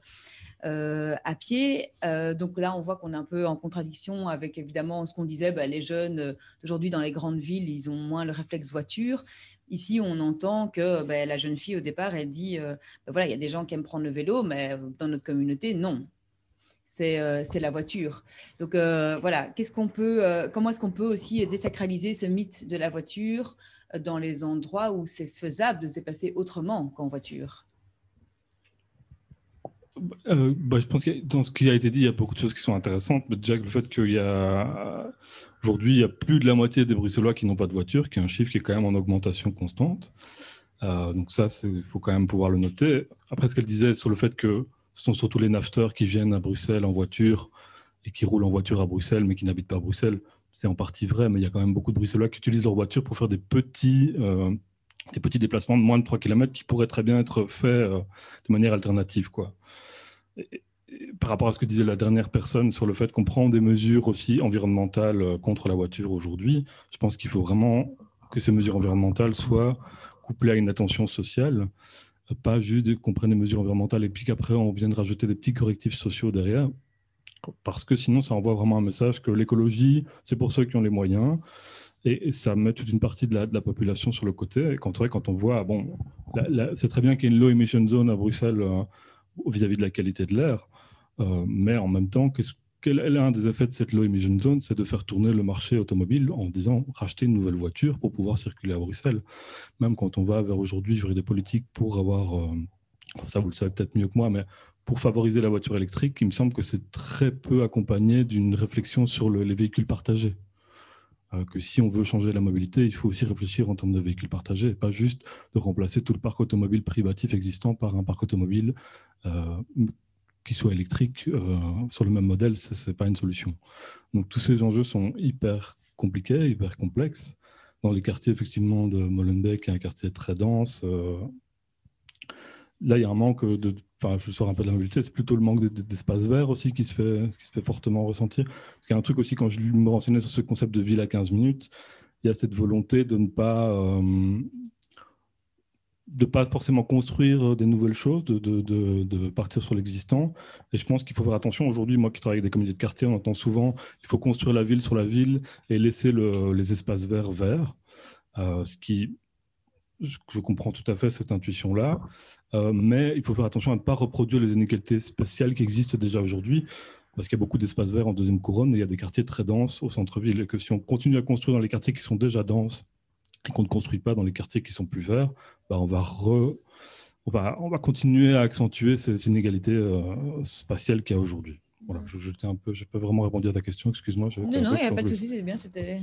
Speaker 1: à pied. donc là, on voit qu'on est un peu en contradiction avec évidemment ce qu'on disait, bah, les jeunes aujourd'hui dans les grandes villes, ils ont moins le réflexe voiture. Ici, on entend que bah, la jeune fille, au départ, elle dit, voilà, il y a des gens qui aiment prendre le vélo, mais dans notre communauté, non. C'est la voiture. Donc voilà, qu'est-ce qu'on peut, comment est-ce qu'on peut aussi désacraliser ce mythe de la voiture dans les endroits où c'est faisable de se déplacer autrement qu'en voiture?
Speaker 4: Euh, bah, je pense que dans ce qui a été dit, il y a beaucoup de choses qui sont intéressantes. Déjà, le fait qu'il y il y a plus de la moitié des Bruxellois qui n'ont pas de voiture, qui est un chiffre qui est quand même en augmentation constante. Euh, donc ça, il faut quand même pouvoir le noter. Après, ce qu'elle disait sur le fait que ce sont surtout les nafteurs qui viennent à Bruxelles en voiture et qui roulent en voiture à Bruxelles, mais qui n'habitent pas à Bruxelles c'est en partie vrai, mais il y a quand même beaucoup de Bruxellois qui utilisent leur voiture pour faire des petits, euh, des petits déplacements de moins de 3 km qui pourraient très bien être faits euh, de manière alternative. Quoi. par rapport à ce que disait la dernière personne sur le fait qu'on prend des mesures aussi environnementales euh, contre la voiture aujourd'hui, je pense qu'il faut vraiment que ces mesures environnementales soient couplées à une attention sociale, pas juste qu'on prenne des mesures environnementales et puis qu'après on vienne rajouter des petits correctifs sociaux derrière. Parce que sinon ça envoie vraiment un message que l'écologie, c'est pour ceux qui ont les moyens, et, ça met toute une partie de la, population sur le côté. Et quand, quand on voit, bon, c'est très bien qu'il y ait une low emission zone à Bruxelles euh, vis-à-vis de la qualité de l'air, euh, mais en même temps, quel est un des effets de cette low emission zone C'est de faire tourner le marché automobile en disant racheter une nouvelle voiture pour pouvoir circuler à Bruxelles. Même quand on va vers aujourd'hui, j'aurais des politiques pour avoir, euh, ça vous le savez peut-être mieux que moi, mais pour favoriser la voiture électrique, il me semble que c'est très peu accompagné d'une réflexion sur les véhicules partagés. Euh, que si on veut changer la mobilité, il faut aussi réfléchir en termes de véhicules partagés, pas juste de remplacer tout le parc automobile privatif existant par un parc automobile euh, qui soit électrique euh, sur le même modèle, ce n'est pas une solution. Donc tous ces enjeux sont hyper compliqués, hyper complexes. Dans les quartiers effectivement de Molenbeek, un quartier très dense, là il y a un manque de enfin, je sors un peu de la mobilité, c'est plutôt le manque d'espace vert aussi qui se fait, qui se fait fortement ressentir. Parce qu'il y a un truc aussi, quand je me renseignais sur ce concept de ville à 15 minutes, il y a cette volonté de ne pas, euh, de pas forcément construire des nouvelles choses, de, partir sur l'existant. Et je pense qu'il faut faire attention. Aujourd'hui, moi qui travaille avec des communautés de quartier, on entend souvent il faut construire la ville sur la ville et laisser le, les espaces verts verts. Euh, ce qui je comprends tout à fait cette intuition-là, euh, mais il faut faire attention à ne pas reproduire les inégalités spatiales qui existent déjà aujourd'hui, parce qu'il y a beaucoup d'espaces verts en deuxième couronne et il y a des quartiers très denses au centre-ville, et que si on continue à construire dans les quartiers qui sont déjà denses qu'on ne construit pas dans les quartiers qui sont plus verts, bah on, va on, va, on va continuer à accentuer ces, inégalités euh, spatiales qu'il y a aujourd'hui. Voilà, je, je, un peu, je peux vraiment répondre à ta question, excuse-moi.
Speaker 1: Non, non, il n'y a pas de souci, c'est bien, c'était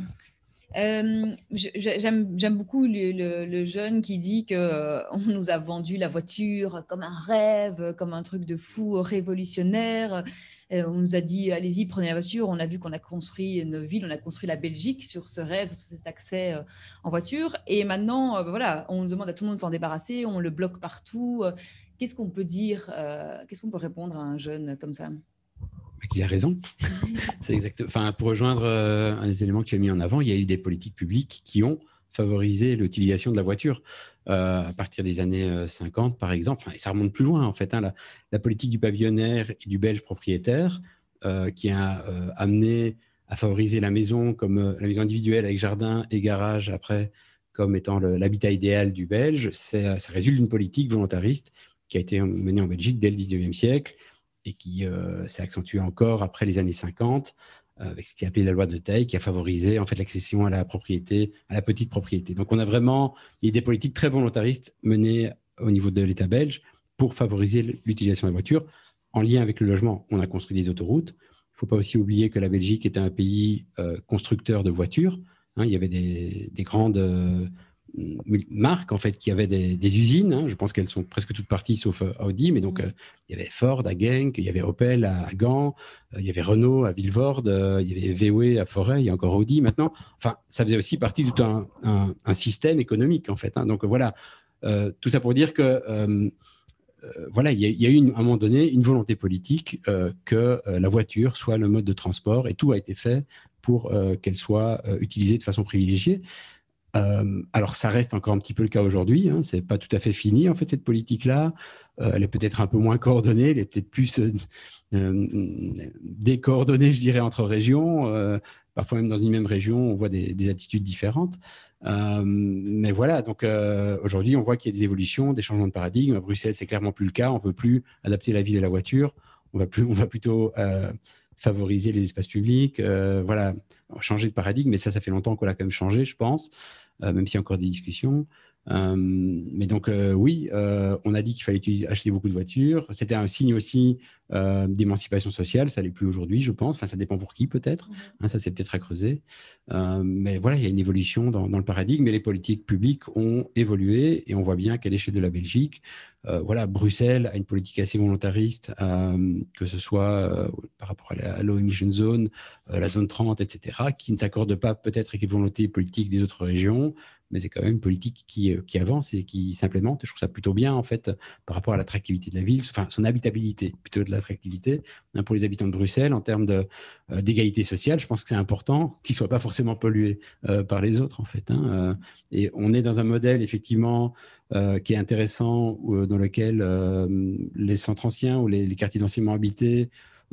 Speaker 1: euh, J'aime beaucoup le, le, jeune qui dit qu'on euh, nous a vendu la voiture comme un rêve, comme un truc de fou révolutionnaire. Euh, on nous a dit allez-y, prenez la voiture. On a vu qu'on a construit une ville, on a construit la Belgique sur ce rêve, sur cet accès euh, en voiture. Et maintenant, voilà, on demande à tout le monde de s'en débarrasser, on le bloque partout. Qu'est-ce qu'on peut dire Qu'est-ce qu'on peut répondre à un jeune comme ça?
Speaker 3: Il a raison. *laughs* c'est exact. Enfin, pour rejoindre euh, un des éléments que tu as mis en avant, il y a eu des politiques publiques qui ont favorisé l'utilisation de la voiture euh, à partir des années 50, euh, par exemple. Et ça remonte plus loin, en fait. Hein, la, politique du pavillonnaire et du belge propriétaire qui a amené à favoriser la maison comme la maison individuelle avec jardin et garage après comme étant l'habitat idéal du belge. Ça résulte d'une politique volontariste qui a été menée en Belgique dès le 19e siècle et qui euh, s'est accentué encore après les années 50 euh, avec ce qui est appelé la loi de taille, qui a favorisé en fait l'accession à la propriété, à la petite propriété. Donc on a vraiment il y a des politiques très volontaristes menées au niveau de l'État belge pour favoriser l'utilisation des voitures en lien avec le logement. On a construit des autoroutes. Il ne faut pas aussi oublier que la Belgique était un pays euh, constructeur de voitures. Hein. il y avait des, des grandes marques en fait qui avaient des, usines. Hein. je pense qu'elles sont presque toutes parties sauf euh, Audi, mais donc euh, il y avait Ford à Genk, il y avait Opel à, Gand, euh, il y avait Renault à Villevorde, il y avait VW à Forêt, il y a encore Audi maintenant. Enfin, ça faisait aussi partie de tout un, système économique en fait. Hein. donc voilà, tout ça pour dire que voilà, il y, a, eu à un moment donné une volonté politique que la voiture soit le mode de transport et tout a été fait pour qu'elle soit utilisée de façon privilégiée alors, ça reste encore un petit peu le cas aujourd'hui. Hein, c'est pas tout à fait fini, en fait, cette politique-là. elle est peut-être un peu moins coordonnée, elle est peut-être plus décoordonnée, je dirais, entre régions. parfois, même dans une même région, on voit des, attitudes différentes. mais voilà, donc aujourd'hui, on voit qu'il y a des évolutions, des changements de paradigme. À Bruxelles, c'est clairement plus le cas. On ne peut plus adapter la ville et la voiture. On va, plus, on va plutôt favoriser les espaces publics. voilà, changer de paradigme. Mais ça, ça fait longtemps qu'on l'a quand même changé, je pense. Euh, même s'il y a encore des discussions. Euh, mais donc euh, oui, on a dit qu'il fallait acheter beaucoup de voitures. C'était un signe aussi d'émancipation sociale. Ça l'est plus aujourd'hui, je pense. Enfin, ça dépend pour qui peut-être. Mhm. Hein, ça c'est peut-être à creuser. mais voilà, il y a une évolution dans, dans, le paradigme. Mais les politiques publiques ont évolué et on voit bien qu'à l'échelle de la Belgique, voilà, Bruxelles a une politique assez volontariste, que ce soit par rapport à la low emission zone, la zone 30, etc., qui ne s'accorde pas peut-être avec les volontés politiques des autres régions, mais c'est quand même une politique qui, qui, avance et qui s'implémente. Je trouve ça plutôt bien, en fait, par rapport à l'attractivité de la ville, enfin, son habitabilité, plutôt de l'attractivité hein, pour les habitants de Bruxelles en termes d'égalité sociale. Je pense que c'est important qu'ils ne soient pas forcément pollués par les autres, en fait. Hein, et on est dans un modèle, effectivement, euh, qui est intéressant, euh, dans lequel euh, les centres anciens ou les, quartiers densément habités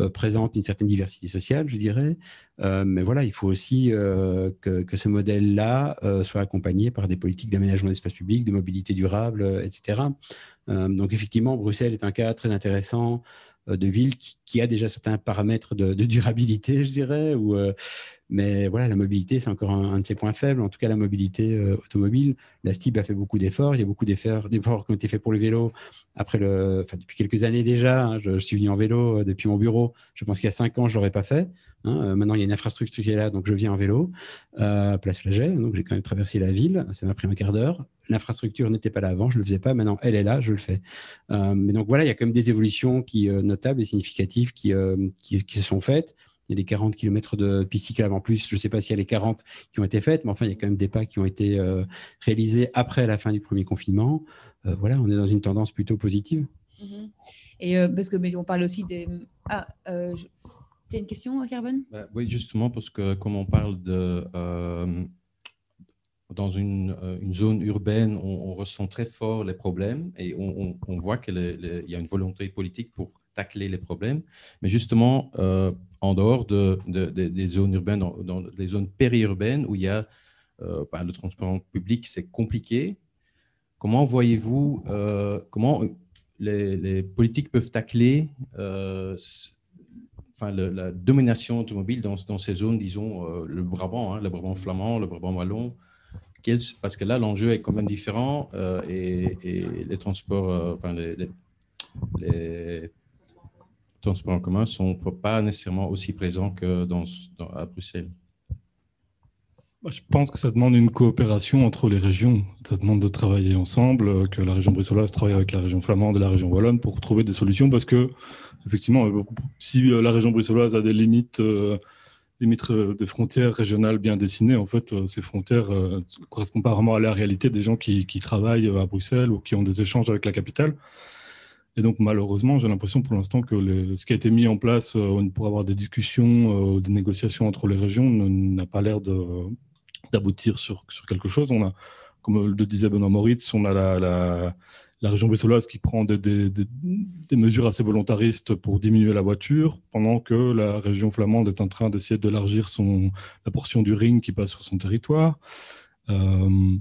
Speaker 3: présentent une certaine diversité sociale, je dirais. mais voilà, il faut aussi que, que, ce modèle-là soit accompagné par des politiques d'aménagement d'espace public, de mobilité durable, etc. donc effectivement, Bruxelles est un cas très intéressant de ville qui, a déjà certains paramètres de, durabilité, *laughs* je dirais, ou, mais voilà, la mobilité, c'est encore un, de ses points faibles. En tout cas, la mobilité euh, automobile, la STIB a fait beaucoup d'efforts. Il y a beaucoup d'efforts qui ont été faits pour le vélo après le, depuis quelques années déjà. Hein. je, suis venu en vélo euh, depuis mon bureau. Je pense qu'il y a cinq ans, je l'aurais pas fait. Hein. Euh, maintenant, il y a une infrastructure qui est là, donc je viens en vélo. place Flagey, donc j'ai quand même traversé la ville. Ça m'a pris un quart d'heure. L'infrastructure n'était pas là avant, je ne le faisais pas. Maintenant, elle est là, je le fais. mais donc voilà, il y a quand même des évolutions qui, notables et significatives qui se sont faites il y a les 40 km de piste cyclable en plus. Je ne sais pas s'il y a les 40 qui ont été faites, mais enfin, il y a quand même des pas qui ont été euh, réalisés après la fin du premier confinement. Euh, voilà, on est dans une tendance plutôt positive.
Speaker 1: Mm-hmm. Et euh, parce que mais on parle aussi des. Ah, tu as une question, Carbone
Speaker 8: bah, Oui, justement, parce que comme on parle de dans une, une, zone urbaine, on, ressent très fort les problèmes et on, on, voit qu'il y a une volonté politique pour tacler les problèmes. Mais justement, en dehors de, des zones urbaines, dans, les zones périurbaines où il y a euh, bah, le transport public, c'est compliqué. Comment voyez-vous, euh, comment les, politiques peuvent tacler euh, enfin, la domination automobile dans, ces zones, disons, le Brabant, hein, le Brabant flamand, le Brabant wallon? Parce que là, l'enjeu est quand même différent et, les transports, enfin, les, transports en commun ne sont pas nécessairement aussi présents que dans, à Bruxelles.
Speaker 4: Je pense que ça demande une coopération entre les régions. Ça demande de travailler ensemble, euh, que la région bruxelloise travaille avec la région flamande et la région wallonne pour trouver des solutions parce que, effectivement, euh, si euh, la région bruxelloise a des limites, limites des frontières régionales bien dessinées, en fait, ces frontières ne correspondent pas vraiment à la réalité des gens qui, qui, travaillent à Bruxelles ou qui ont des échanges avec la capitale. Et donc, malheureusement, j'ai l'impression pour l'instant que ce qui a été mis en place euh, pour avoir des discussions, euh, des négociations entre les régions n'a pas l'air d'aboutir sur, quelque chose. On a, comme le disait Benoît Moritz, on a la, région bruxelloise qui prend des, mesures assez volontaristes pour diminuer la voiture, pendant que la région flamande est en train d'essayer d'élargir la portion du ring qui passe sur son territoire. Euh,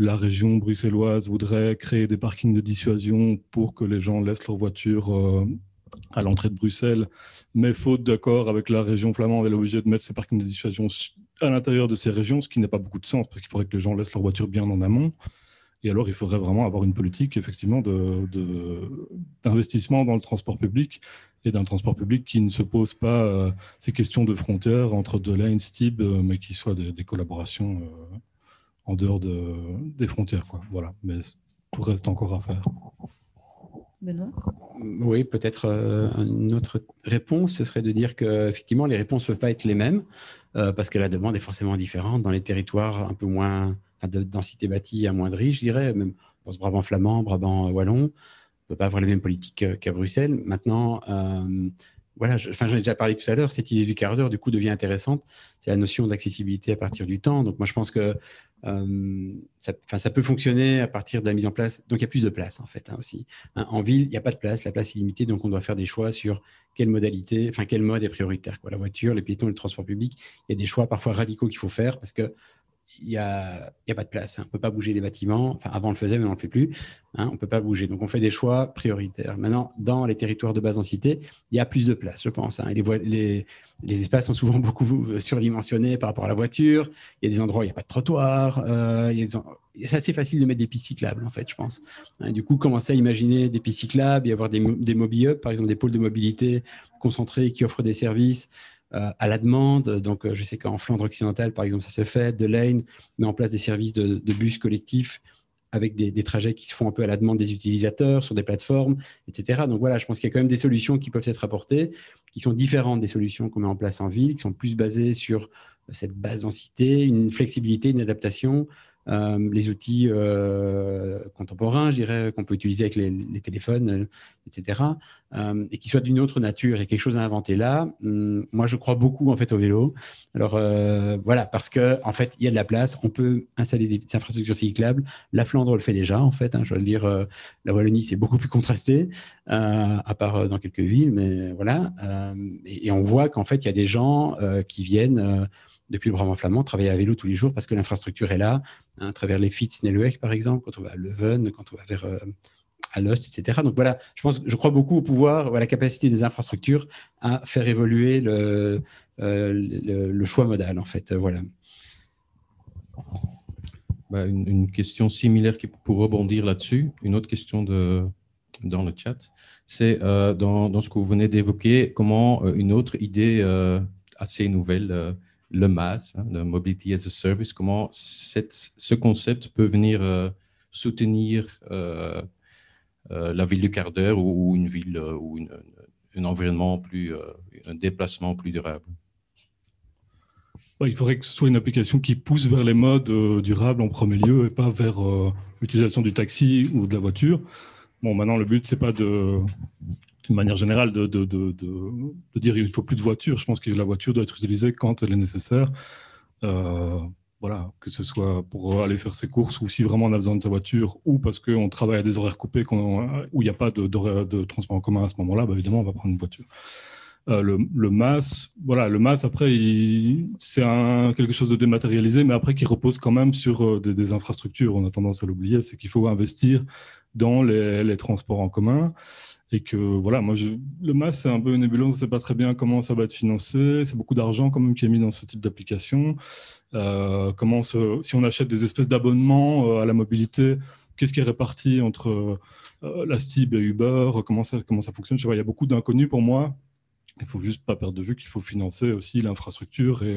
Speaker 4: la région bruxelloise voudrait créer des parkings de dissuasion pour que les gens laissent leur voiture euh, à l'entrée de Bruxelles, mais faute d'accord avec la région flamande, elle est obligée de mettre ces parkings de dissuasion à l'intérieur de ces régions, ce qui n'a pas beaucoup de sens, parce qu'il faudrait que les gens laissent leur voiture bien en amont. Et alors, il faudrait vraiment avoir une politique, effectivement, d'investissement dans le transport public et d'un transport public qui ne se pose pas euh, ces questions de frontières entre deux lanes, Stib, euh, mais qui soit des, collaborations en dehors de, des frontières. Quoi. Voilà. Mais tout reste encore à faire.
Speaker 1: Benoît?
Speaker 3: Oui, peut-être euh, une autre réponse, ce serait de dire que effectivement les réponses ne peuvent pas être les mêmes euh, parce que la demande est forcément différente dans les territoires un peu moins, de densité bâtie amoindrie, je dirais, même pour ce Brabant flamand, Brabant wallon, on ne peut pas avoir les mêmes politiques qu'à Bruxelles. Maintenant, euh, voilà, enfin, j'en ai déjà parlé tout à l'heure, cette idée du quart d'heure, du coup, devient intéressante. C'est la notion d'accessibilité à partir du temps. Donc, moi, je pense que euh, ça, peut fonctionner à partir de la mise en place. Donc, il y a plus de place, en fait, hein, aussi. Hein, en ville, il n'y a pas de place, la place est limitée, donc on doit faire des choix sur quelle modalité, enfin, quel mode est prioritaire. La voiture, les piétons, le transport public, il y a des choix parfois radicaux qu'il faut faire parce que il n'y a, y a, pas de place. Hein. On ne peut pas bouger les bâtiments. Enfin, avant, on le faisait, mais on ne le fait plus. Hein. on ne peut pas bouger. Donc, on fait des choix prioritaires. Maintenant, dans les territoires de basse densité, il y a plus de place, je pense. Hein. Et les, les, les, espaces sont souvent *laughs* beaucoup surdimensionnés par rapport à la voiture. Il y a des endroits où il n'y a pas de trottoir. Euh, c'est assez facile de mettre des pistes cyclables, en fait, je pense. du coup, commencer à imaginer des pistes cyclables, y avoir des, des mobile par exemple des pôles de mobilité concentrés qui offrent des services. Euh, à la demande. Donc, euh, je sais qu'en Flandre occidentale, par exemple, ça se fait. De Lane met en place des services de, bus collectifs avec des, trajets qui se font un peu à la demande des utilisateurs sur des plateformes, etc. Donc voilà, je pense qu'il y a quand même des solutions qui peuvent être apportées, qui sont différentes des solutions qu'on met en place en ville, qui sont plus basées sur cette base densité, une flexibilité, une adaptation, euh, les outils euh, contemporains, je dirais, qu'on peut utiliser avec les, téléphones, euh, etc., et qui soient d'une autre nature. et quelque chose à inventer là. Hum, moi, je crois beaucoup en fait au vélo. Alors voilà, parce que en fait, il y a de la place. On peut installer des, infrastructures cyclables. La Flandre le fait déjà, en fait. Hein, je veux dire, la Wallonie, c'est beaucoup plus contrasté, à part dans quelques villes, mais voilà. Et, et, on voit qu'en fait, il y a des gens qui viennent depuis le Brabant flamand, travailler à vélo tous les jours parce que l'infrastructure est là, hein, à travers les FITS Nelweg, par exemple, quand on va à Leuven, quand on va vers euh, Alost, etc. Donc voilà, je, pense, je crois beaucoup au pouvoir, à la capacité des infrastructures à faire évoluer le, euh, choix modal, en fait. Voilà.
Speaker 8: Bah, une, question similaire qui, pour rebondir là-dessus, une autre question de, dans le chat, c'est euh, dans, dans, ce que vous venez d'évoquer, comment une autre idée assez nouvelle le MAS, hein, le Mobility as a Service, comment ce concept peut venir euh, soutenir euh, euh, la ville du quart d'heure ou, une ville ou un environnement plus, un déplacement plus durable?
Speaker 4: il faudrait que ce soit une application qui pousse vers les modes durables en premier lieu et pas vers l'utilisation du taxi ou de la voiture. Bon, maintenant, le but, c'est pas de d'une manière générale, de, de, de, de, dire il ne faut plus de voiture. Je pense que la voiture doit être utilisée quand elle est nécessaire. Euh, voilà, que ce soit pour aller faire ses courses ou si vraiment on a besoin de sa voiture ou parce qu'on travaille à des horaires coupés où il n'y a pas de, de, transport en commun à ce moment-là, bah, évidemment, on va prendre une voiture. Euh, le, le, MAS, voilà, le MAS, après, c'est quelque chose de dématérialisé, mais après qui repose quand même sur euh, des, des infrastructures. On a tendance à l'oublier, c'est qu'il faut investir dans les, les transports en commun. Et que voilà, moi, le MAS, c'est un peu nébuleux, on ne sait pas très bien comment ça va être financé. C'est beaucoup d'argent quand même qui est mis dans ce type d'application. Euh, comment si on achète des espèces d'abonnements euh, à la mobilité, qu'est-ce qui est réparti entre euh, la STIB et Uber? Comment ça, fonctionne? Je vois, Il y a beaucoup d'inconnus pour moi. Il ne faut juste pas perdre de vue qu'il faut financer aussi l'infrastructure et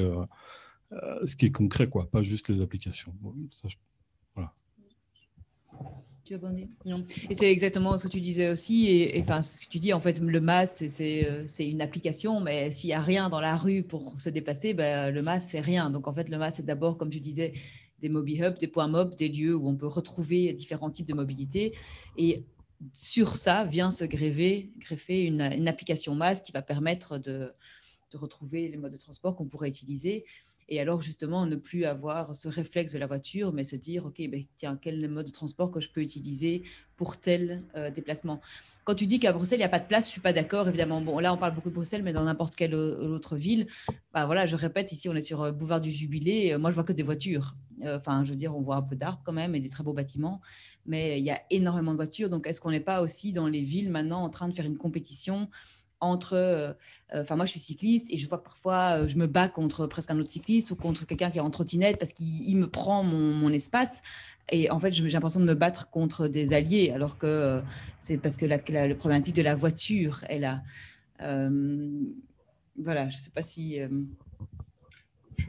Speaker 4: ce qui est concret, quoi, pas juste les applications. voilà.
Speaker 1: Tu Non. Et c'est exactement ce que tu disais aussi. Et, enfin, ce que tu dis, en fait, le MAS, euh, c'est une application, mais s'il n'y a rien dans la rue pour se déplacer, ben, le MAS, c'est rien. Donc, en fait, le MAS, c'est d'abord, comme tu disais, des mobile hubs, des points mob, des lieux où on peut retrouver différents types de mobilité. Et sur ça vient se greffer, greffer une, application MAS qui va permettre de, de retrouver les modes de transport qu'on pourrait utiliser. Et alors, justement, ne plus avoir ce réflexe de la voiture, mais se dire, OK, ben, tiens, quel mode de transport que je peux utiliser pour tel euh, déplacement? Quand tu dis qu'à Bruxelles, il n'y a pas de place, je ne suis pas d'accord, évidemment. Bon, là, on parle beaucoup de Bruxelles, mais dans n'importe quelle autre ville, bah, voilà, je répète, ici, on est sur euh, Boulevard du Jubilé. Euh, moi, je vois que des voitures. Enfin, je veux dire, on voit un peu d'arbres quand même et des très beaux bâtiments, mais il y a énormément de voitures. Donc, est-ce qu'on n'est pas aussi dans les villes maintenant en train de faire une compétition entre. Euh, euh, enfin, moi, je suis cycliste et je vois que parfois, euh, je me bats contre presque un autre cycliste ou contre quelqu'un qui est en trottinette parce qu'il me prend mon, espace. Et en fait, j'ai l'impression de me battre contre des alliés, alors que c'est parce que la, la, problématique de la voiture est là. voilà, je ne sais pas si.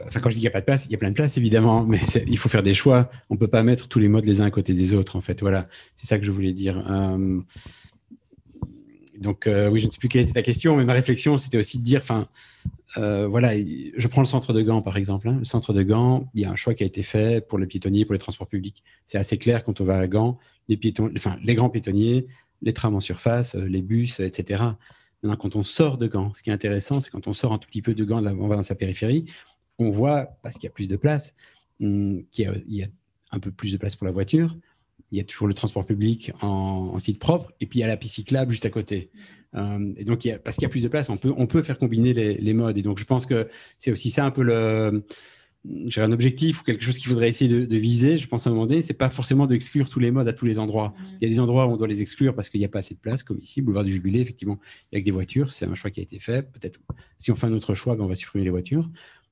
Speaker 3: Enfin, quand je dis qu'il n'y a pas de place, il y a plein de places, évidemment, mais il faut faire des choix. On ne peut pas mettre tous les modes les uns à côté des autres, en fait. Voilà, c'est ça que je voulais dire donc, euh, oui, je ne sais plus quelle était ta question, mais ma réflexion, c'était aussi de dire, enfin, euh, voilà, je prends le centre de Gand, par exemple. Hein. Le centre de Gand, il y a un choix qui a été fait pour les piétonniers, pour les transports publics. C'est assez clair quand on va à Gand, les, piétons, enfin, les grands piétonniers, les trams en surface, euh, les bus, etc. Maintenant, quand on sort de Gand, ce qui est intéressant, c'est quand on sort un tout petit peu de Gand, on va dans sa périphérie, on voit, parce qu'il y a plus de place, hum, qu'il y, a un peu plus de place pour la voiture. Il y a toujours le transport public en, site propre, et puis il y a la piste cyclable juste à côté. Hum, et donc, parce qu'il y a plus de place, on peut, on peut faire combiner les, les modes. Et donc, je pense que c'est aussi ça un peu le, j'ai un objectif ou quelque chose qu'il faudrait essayer de, viser, je pense à un moment donné, c'est pas forcément d'exclure tous les modes à tous les endroits. Mm. Il y a des endroits où on doit les exclure parce qu'il n'y a pas assez de place, comme ici, boulevard du Jubilé, effectivement, avec des voitures, c'est un choix qui a été fait. Peut-être, si on fait un autre choix, ben on va supprimer les voitures.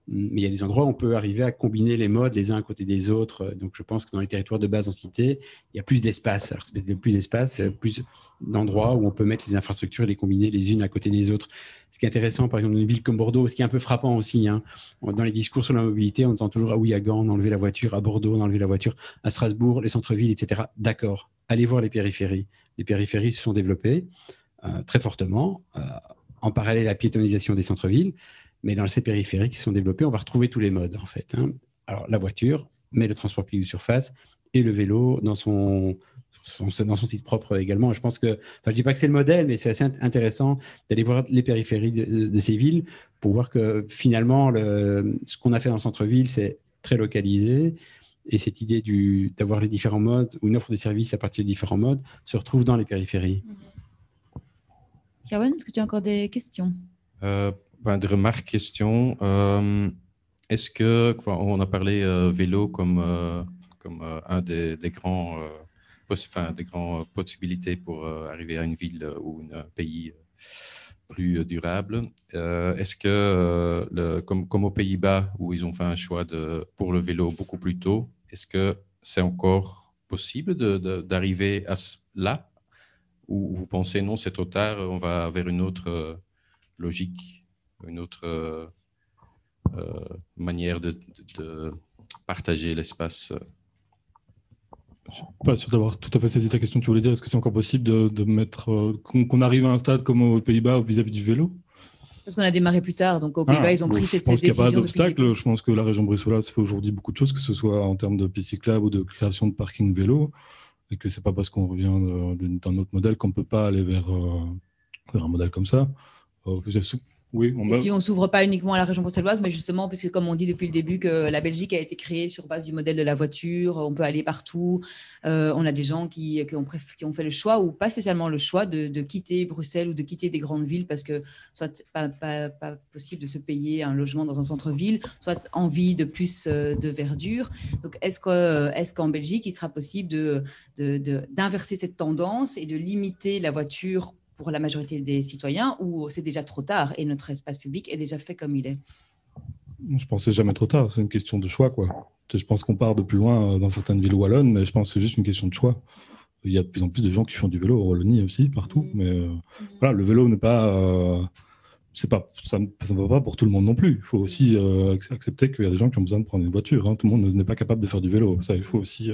Speaker 3: Mais il y a des endroits où on peut arriver à combiner les modes les uns à côté des autres. Donc, je pense que dans les territoires de basse densité, il y a plus d'espace. Alors, plus d'espace, plus d'endroits où on peut mettre les infrastructures et les combiner les unes à côté des autres. Ce qui est intéressant, par exemple, dans une ville comme Bordeaux, ce qui est un peu frappant aussi, hein, dans les discours sur la mobilité, on entend toujours Ah à Gand, enlevé la voiture, à Bordeaux, enlevé la voiture, à Strasbourg, les centres-villes, etc. D'accord. Allez voir les périphéries. Les périphéries se sont développées euh, très fortement, euh, en parallèle à la piétonisation des centres-villes. Mais dans ces périphériques qui sont développés, on va retrouver tous les modes, en fait. Hein. Alors, la voiture, mais le transport public de surface et le vélo dans son, dans son site propre également. je pense que, enfin, je ne dis pas que c'est le modèle, mais c'est assez intéressant d'aller voir les périphéries de, ces villes pour voir que finalement, le, ce qu'on a fait dans le centre-ville, c'est très localisé. Et cette idée d'avoir les différents modes ou une offre de services à partir de différents modes se retrouve dans les périphéries.
Speaker 1: Carmen, est-ce que tu as encore des questions?
Speaker 8: Euh, ben, remarques, questions. Euh, est-ce que, on a parlé euh, vélo comme, euh, comme un des, grands, enfin, des grandes possibilités pour arriver à une ville ou un pays plus durable. Est-ce que, le, comme, comme aux Pays-Bas, où ils ont fait un choix de, pour le vélo beaucoup plus tôt, est-ce que c'est encore possible d'arriver à là? Ou vous pensez non, c'est trop tard, on va vers une autre logique? Une autre euh, euh, manière de, partager l'espace.
Speaker 4: Je ne suis pas sûr d'avoir tout à fait saisi ta question. Tu voulais dire, est-ce que c'est encore possible de, mettre euh, qu'on arrive à un stade comme aux Pays-Bas vis-à-vis du vélo?
Speaker 1: Parce qu'on a démarré plus tard, donc aux Pays-Bas, ah, ils ont pris cette, décision.
Speaker 4: Je pense qu'il n'y a pas d'obstacle. Je pense que la région bruxelloise fait aujourd'hui beaucoup de choses, que ce soit en termes de pistes cyclables ou de création de parking vélo, et que c'est pas parce qu'on revient d'un autre modèle qu'on ne peut pas aller vers, vers, un modèle comme ça.
Speaker 1: Oui, Si on s'ouvre pas uniquement à la région bruxelloise, mais justement, parce que comme on dit depuis le début que la Belgique a été créée sur base du modèle de la voiture, on peut aller partout. Euh, on a des gens qui, qui, ont qui, ont fait le choix, ou pas spécialement le choix, de, quitter Bruxelles ou de quitter des grandes villes parce que soit pas, pas, pas possible de se payer un logement dans un centre-ville, soit envie de plus euh, de verdure. Donc, est-ce qu'en est Belgique, il sera possible d'inverser de, cette tendance et de limiter la voiture pour la majorité des citoyens ou c'est déjà trop tard et notre espace public est déjà fait comme il est?
Speaker 4: Je pense que c'est jamais trop tard, c'est une question de choix. Quoi. Je pense qu'on part de plus loin dans certaines villes wallonnes, mais je pense que c'est juste une question de choix. Il y a de plus en plus de gens qui font du vélo en Wallonie aussi, partout. Mais euh, voilà, le vélo n'est pas, euh, c'est pas, ça ne va pas pour tout le monde non plus. Il faut aussi euh, accepter qu'il y a des gens qui ont besoin de prendre une voiture. Hein. Tout le monde n'est pas capable de faire du vélo. Ça, il faut aussi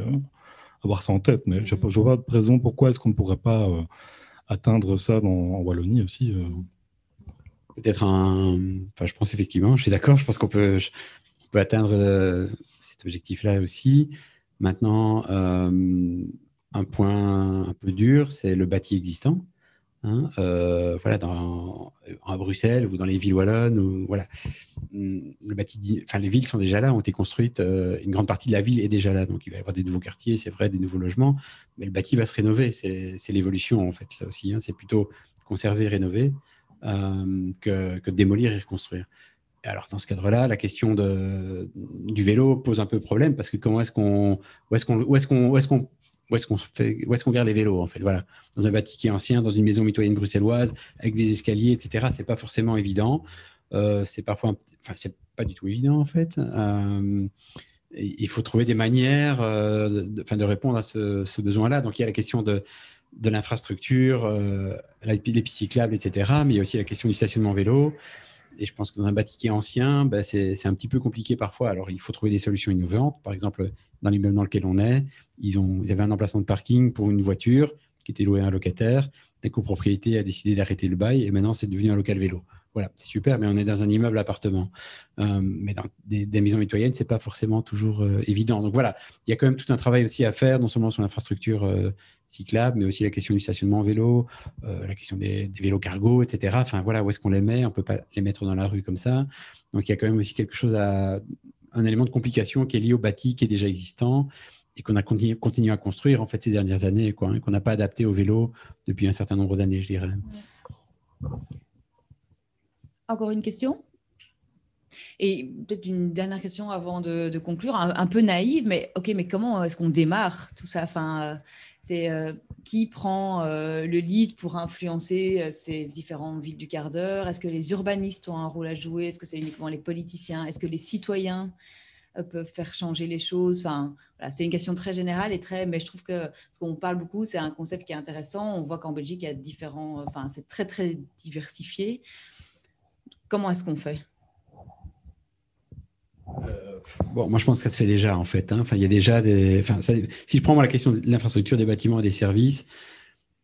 Speaker 4: avoir ça en tête. Mais je ne vois pas de raison pourquoi est-ce qu'on ne pourrait pas atteindre ça en Wallonie aussi euh.
Speaker 3: Peut-être un. Enfin, je pense effectivement, je suis d'accord, je pense qu'on peut, peut atteindre euh, cet objectif-là aussi. Maintenant, euh, un point un peu dur, c'est le bâti existant. Hein, euh, voilà, dans, à Bruxelles ou dans les villes wallonnes, ou, voilà, hum, le bâti, enfin, les villes sont déjà là, ont été construites, euh, une grande partie de la ville est déjà là, donc il va y avoir des nouveaux quartiers, c'est vrai, des nouveaux logements, mais le bâti va se rénover, c'est l'évolution en fait, ça aussi, hein, c'est plutôt conserver, rénover euh, que, que, démolir et reconstruire. alors dans ce cadre-là, la question de, du vélo pose un peu problème parce que comment est-ce qu'on, est-ce est-ce est-ce qu'on où est-ce qu'on fait, garde les vélos en fait, voilà, dans un bâti qui est ancien, dans une maison mitoyenne bruxelloise, avec des escaliers, etc. C'est pas forcément évident. Euh, c'est parfois, enfin, c'est pas du tout évident en fait. Euh, il faut trouver des manières, euh, de, répondre à ce, besoin-là. Donc il y a la question de l'infrastructure, les pistes cyclables, etc. Mais il y a aussi la question du stationnement vélo. Et je pense que dans un qui est ancien, bah, c'est un petit peu compliqué parfois. Alors, il faut trouver des solutions innovantes. Par exemple, dans l'immeuble dans lequel on est, ils avaient un emplacement de parking pour une voiture qui était louée à un locataire. La copropriété a décidé d'arrêter le bail et maintenant, c'est devenu un local vélo. Voilà, c'est super, mais on est dans un immeuble appartement. Euh, mais dans des, maisons mitoyennes, c'est pas forcément toujours euh, évident. Donc voilà, il y a quand même tout un travail aussi à faire, non seulement sur l'infrastructure euh, cyclable, mais aussi la question du stationnement en vélo, la question des, vélos cargo, etc. Enfin voilà, où est-ce qu'on les met? On peut pas les mettre dans la rue comme ça. Donc il y a quand même aussi quelque chose un élément de complication qui est lié au bâti qui est déjà existant et qu'on a continué, à construire en fait ces dernières années, quoi, hein, qu'on n'a pas adapté au vélo depuis un certain nombre d'années, je dirais.
Speaker 1: Encore une question? Et peut-être une dernière question avant de, conclure, un, peu naïve, mais ok, mais comment est-ce qu'on démarre tout ça? Enfin, euh, c'est euh, qui prend euh, le lead pour influencer ces différentes villes du quart d'heure? Est-ce que les urbanistes ont un rôle à jouer? Est-ce que c'est uniquement les politiciens? Est-ce que les citoyens peuvent faire changer les choses? Enfin, voilà, C'est une question très générale et très, mais je trouve que ce qu'on parle beaucoup, c'est un concept qui est intéressant. On voit qu'en Belgique, il y a différents, enfin, c'est très très diversifié. Comment est-ce qu'on fait?
Speaker 3: Euh, bon, moi je pense que ça se fait déjà en fait. Hein. Enfin, il y a déjà des. Enfin, si je prends moi, la question de l'infrastructure, des bâtiments et des services,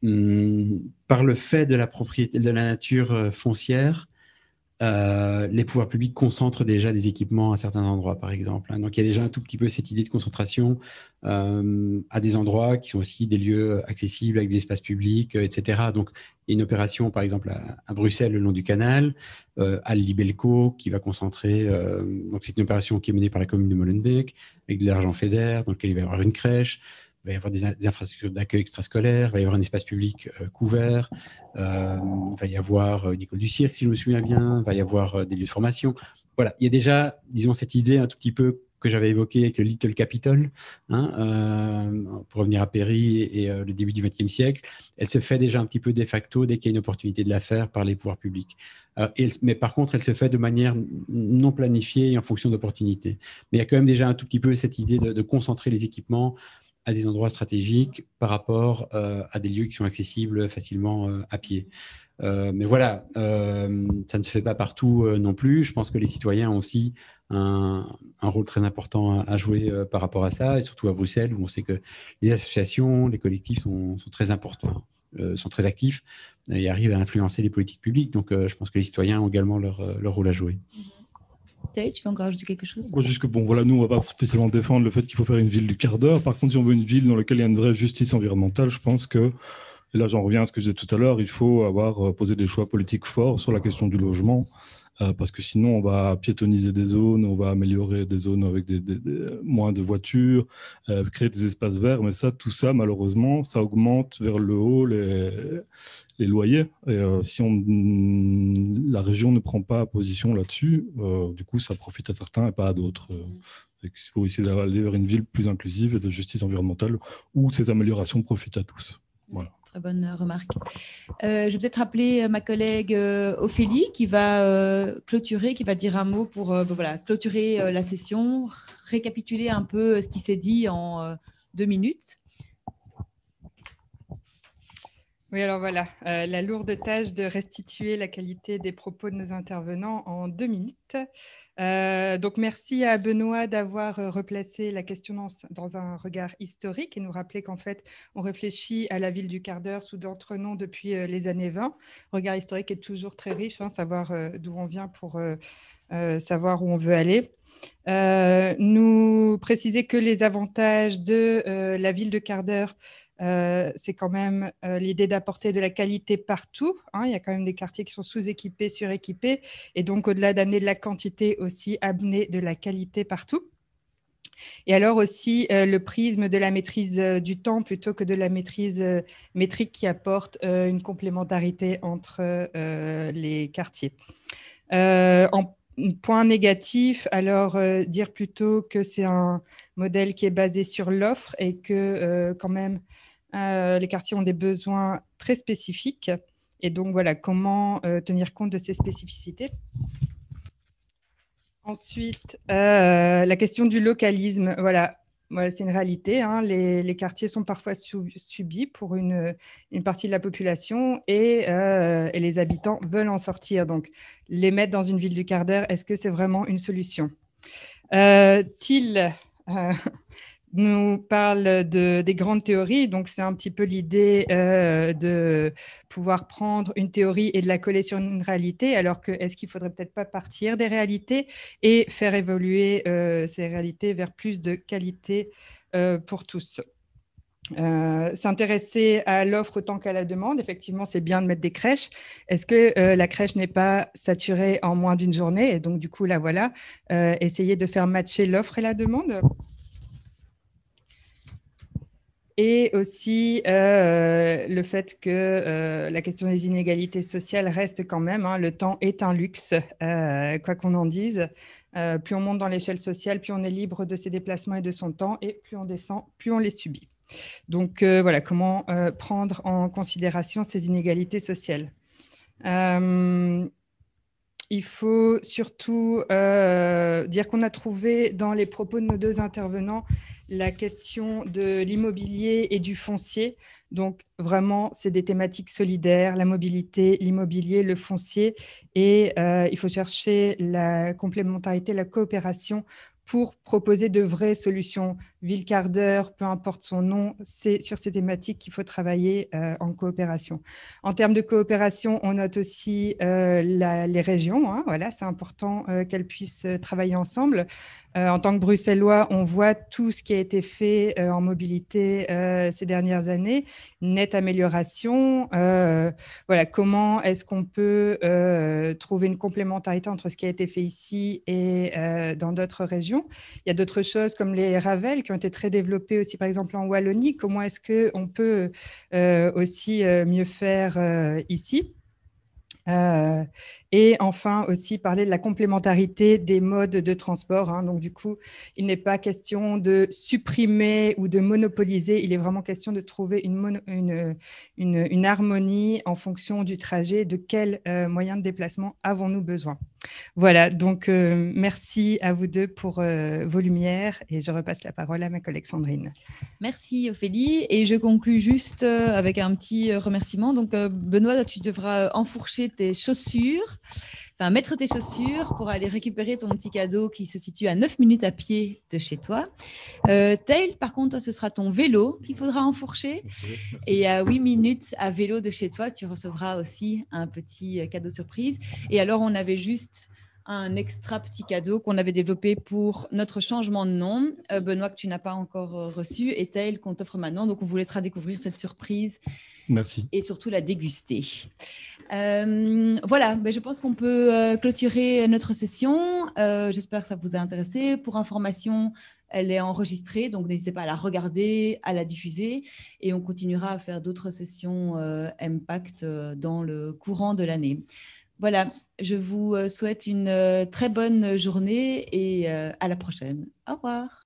Speaker 3: hum, par le fait de la propriété, de la nature euh, foncière, euh, les pouvoirs publics concentrent déjà des équipements à certains endroits, par exemple. Hein. Donc il y a déjà un tout petit peu cette idée de concentration euh, à des endroits qui sont aussi des lieux accessibles avec des espaces publics, euh, etc. Donc une opération, par exemple, à, Bruxelles, le long du canal, à Libelco, qui va concentrer. donc c'est une opération qui est menée par la commune de Molenbeek, avec de l'argent fédère, dans lequel il va y avoir une crèche il va y avoir des, infrastructures d'accueil extrascolaire, il va y avoir un espace public euh, couvert, euh, il va y avoir une école du cirque, si je me souviens bien, il va y avoir euh, des lieux de formation. Voilà, il y a déjà, disons, cette idée un tout petit peu que j'avais évoquée avec le Little Capitol, hein, pour revenir à Péry et, le début du XXe siècle, elle se fait déjà un petit peu de facto dès qu'il y a une opportunité de la faire par les pouvoirs publics. mais par contre, elle se fait de manière non planifiée et en fonction d'opportunités. Mais il y a quand même déjà un tout petit peu cette idée de concentrer les équipements à des endroits stratégiques par rapport euh, à des lieux qui sont accessibles facilement euh, à pied. Euh, mais voilà, ça ne se fait pas partout non plus. Je pense que les citoyens ont aussi un, rôle très important à, jouer par rapport à ça, et surtout à Bruxelles, où on sait que les associations, les collectifs sont, très importants, sont très actifs et arrivent à influencer les politiques publiques. Donc, je pense que les citoyens ont également leur, leur rôle à jouer.
Speaker 1: Tu veux encore ajouter quelque chose?
Speaker 4: Juste que, bon, voilà, nous, on va pas spécialement défendre le fait qu'il faut faire une ville du quart d'heure. Par contre, si on veut une ville dans laquelle il y a une vraie justice environnementale, je pense que, et là j'en reviens à ce que je disais tout à l'heure, il faut avoir euh, posé des choix politiques forts sur la question du logement. Euh, parce que sinon on va piétoniser des zones, on va améliorer des zones avec moins de voitures, euh, créer des espaces verts, mais ça, tout ça, malheureusement, ça augmente vers le haut les, loyers. Et euh, si la région ne prend pas position là-dessus, du coup, ça profite à certains et pas à d'autres. il faut essayer d'aller vers une ville plus inclusive et de justice environnementale où ces améliorations profitent à tous. Voilà
Speaker 1: bonne remarque. Euh, je vais peut-être rappeler euh, ma collègue euh, Ophélie qui va clôturer, qui va dire un mot pour ben voilà, clôturer la session, récapituler un peu ce qui s'est dit en deux minutes.
Speaker 9: Oui, alors voilà, la lourde tâche de restituer la qualité des propos de nos intervenants en deux minutes. Euh, donc, merci à Benoît d'avoir euh, replacé la question dans, un regard historique et nous rappeler qu'en fait, on réfléchit à la ville du quart d'heure sous d'autres noms depuis euh, les années 20. Regard historique est toujours très riche, hein, savoir d'où on vient pour savoir où on veut aller. nous préciser que les avantages de la ville de quart d'heure euh, c'est quand même euh, l'idée d'apporter de la qualité partout. Hein. Il y a quand même des quartiers qui sont sous-équipés, suréquipés, et donc au-delà d'amener de la quantité, aussi amener de la qualité partout. Et alors aussi euh, le prisme de la maîtrise du temps plutôt que de la maîtrise métrique qui apporte une complémentarité entre les quartiers. en point négatif, alors dire plutôt que c'est un modèle qui est basé sur l'offre et que quand même euh, les quartiers ont des besoins très spécifiques. Et donc, voilà, comment euh, tenir compte de ces spécificités Ensuite, euh, la question du localisme. Voilà, c'est une réalité. Hein. Les, quartiers sont parfois subis pour une, partie de la population et, et, les habitants veulent en sortir. Donc, les mettre dans une ville du quart d'heure, est-ce que c'est vraiment une solution? Euh, nous parle de, des grandes théories. Donc, c'est un petit peu l'idée euh, de pouvoir prendre une théorie et de la coller sur une réalité, alors que est-ce qu'il faudrait peut-être pas partir des réalités et faire évoluer euh, ces réalités vers plus de qualité euh, pour tous S'intéresser à l'offre autant qu'à la demande, effectivement, c'est bien de mettre des crèches. Est-ce que la crèche n'est pas saturée en moins d'une journée? Et donc, du coup, là, voilà, essayer de faire matcher l'offre et la demande et aussi euh, le fait que euh, la question des inégalités sociales reste quand même, hein, le temps est un luxe, euh, quoi qu'on en dise. plus on monte dans l'échelle sociale, plus on est libre de ses déplacements et de son temps, et plus on descend, plus on les subit. Donc voilà, comment prendre en considération ces inégalités sociales il faut surtout dire qu'on a trouvé dans les propos de nos deux intervenants la question de l'immobilier et du foncier. Donc, vraiment, c'est des thématiques solidaires, la mobilité, l'immobilier, le foncier. Et euh, il faut chercher la complémentarité, la coopération pour proposer de vraies solutions. Ville quart d'heure, peu importe son nom, c'est sur ces thématiques qu'il faut travailler euh, en coopération. En termes de coopération, on note aussi euh, les régions. Hein, voilà, c'est important euh, qu'elles puissent travailler ensemble. en tant que Bruxellois, on voit tout ce qui a été fait en mobilité ces dernières années, nette amélioration. voilà, comment est-ce qu'on peut trouver une complémentarité entre ce qui a été fait ici et dans d'autres régions il y a d'autres choses comme les Ravel qui ont été très développées aussi, par exemple en Wallonie. Comment est-ce qu'on peut euh, aussi euh, mieux faire euh, ici? Et enfin aussi parler de la complémentarité des modes de transport. Hein. Donc du coup, il n'est pas question de supprimer ou de monopoliser, il est vraiment question de trouver une, harmonie en fonction du trajet, de quels moyens de déplacement avons-nous besoin. Voilà, donc euh, merci à vous deux pour euh, vos lumières et je repasse la parole à ma collègue Sandrine.
Speaker 1: Merci Ophélie et je conclus juste euh, avec un petit remerciement. Donc Benoît, tu devras enfourcher tes chaussures, enfin mettre tes chaussures pour aller récupérer ton petit cadeau qui se situe à 9 minutes à pied de chez toi. Tail, par contre, ce sera ton vélo qu'il faudra enfourcher et à 8 minutes à vélo de chez toi, tu recevras aussi un petit cadeau surprise. Et alors, on avait juste un extra petit cadeau qu'on avait développé pour notre changement de nom. Euh, Benoît, que tu n'as pas encore euh, reçu, et tel qu'on t'offre maintenant. Donc, on vous laissera découvrir cette surprise.
Speaker 4: Merci.
Speaker 1: Et surtout la déguster. Euh, voilà, ben, je pense qu'on peut clôturer notre session. J'espère que ça vous a intéressé. Pour information, elle est enregistrée, donc n'hésitez pas à la regarder, à la diffuser. Et on continuera à faire d'autres sessions Impact dans le courant de l'année. Voilà, je vous euh, souhaite une euh, très bonne journée et euh, à la prochaine. Au revoir.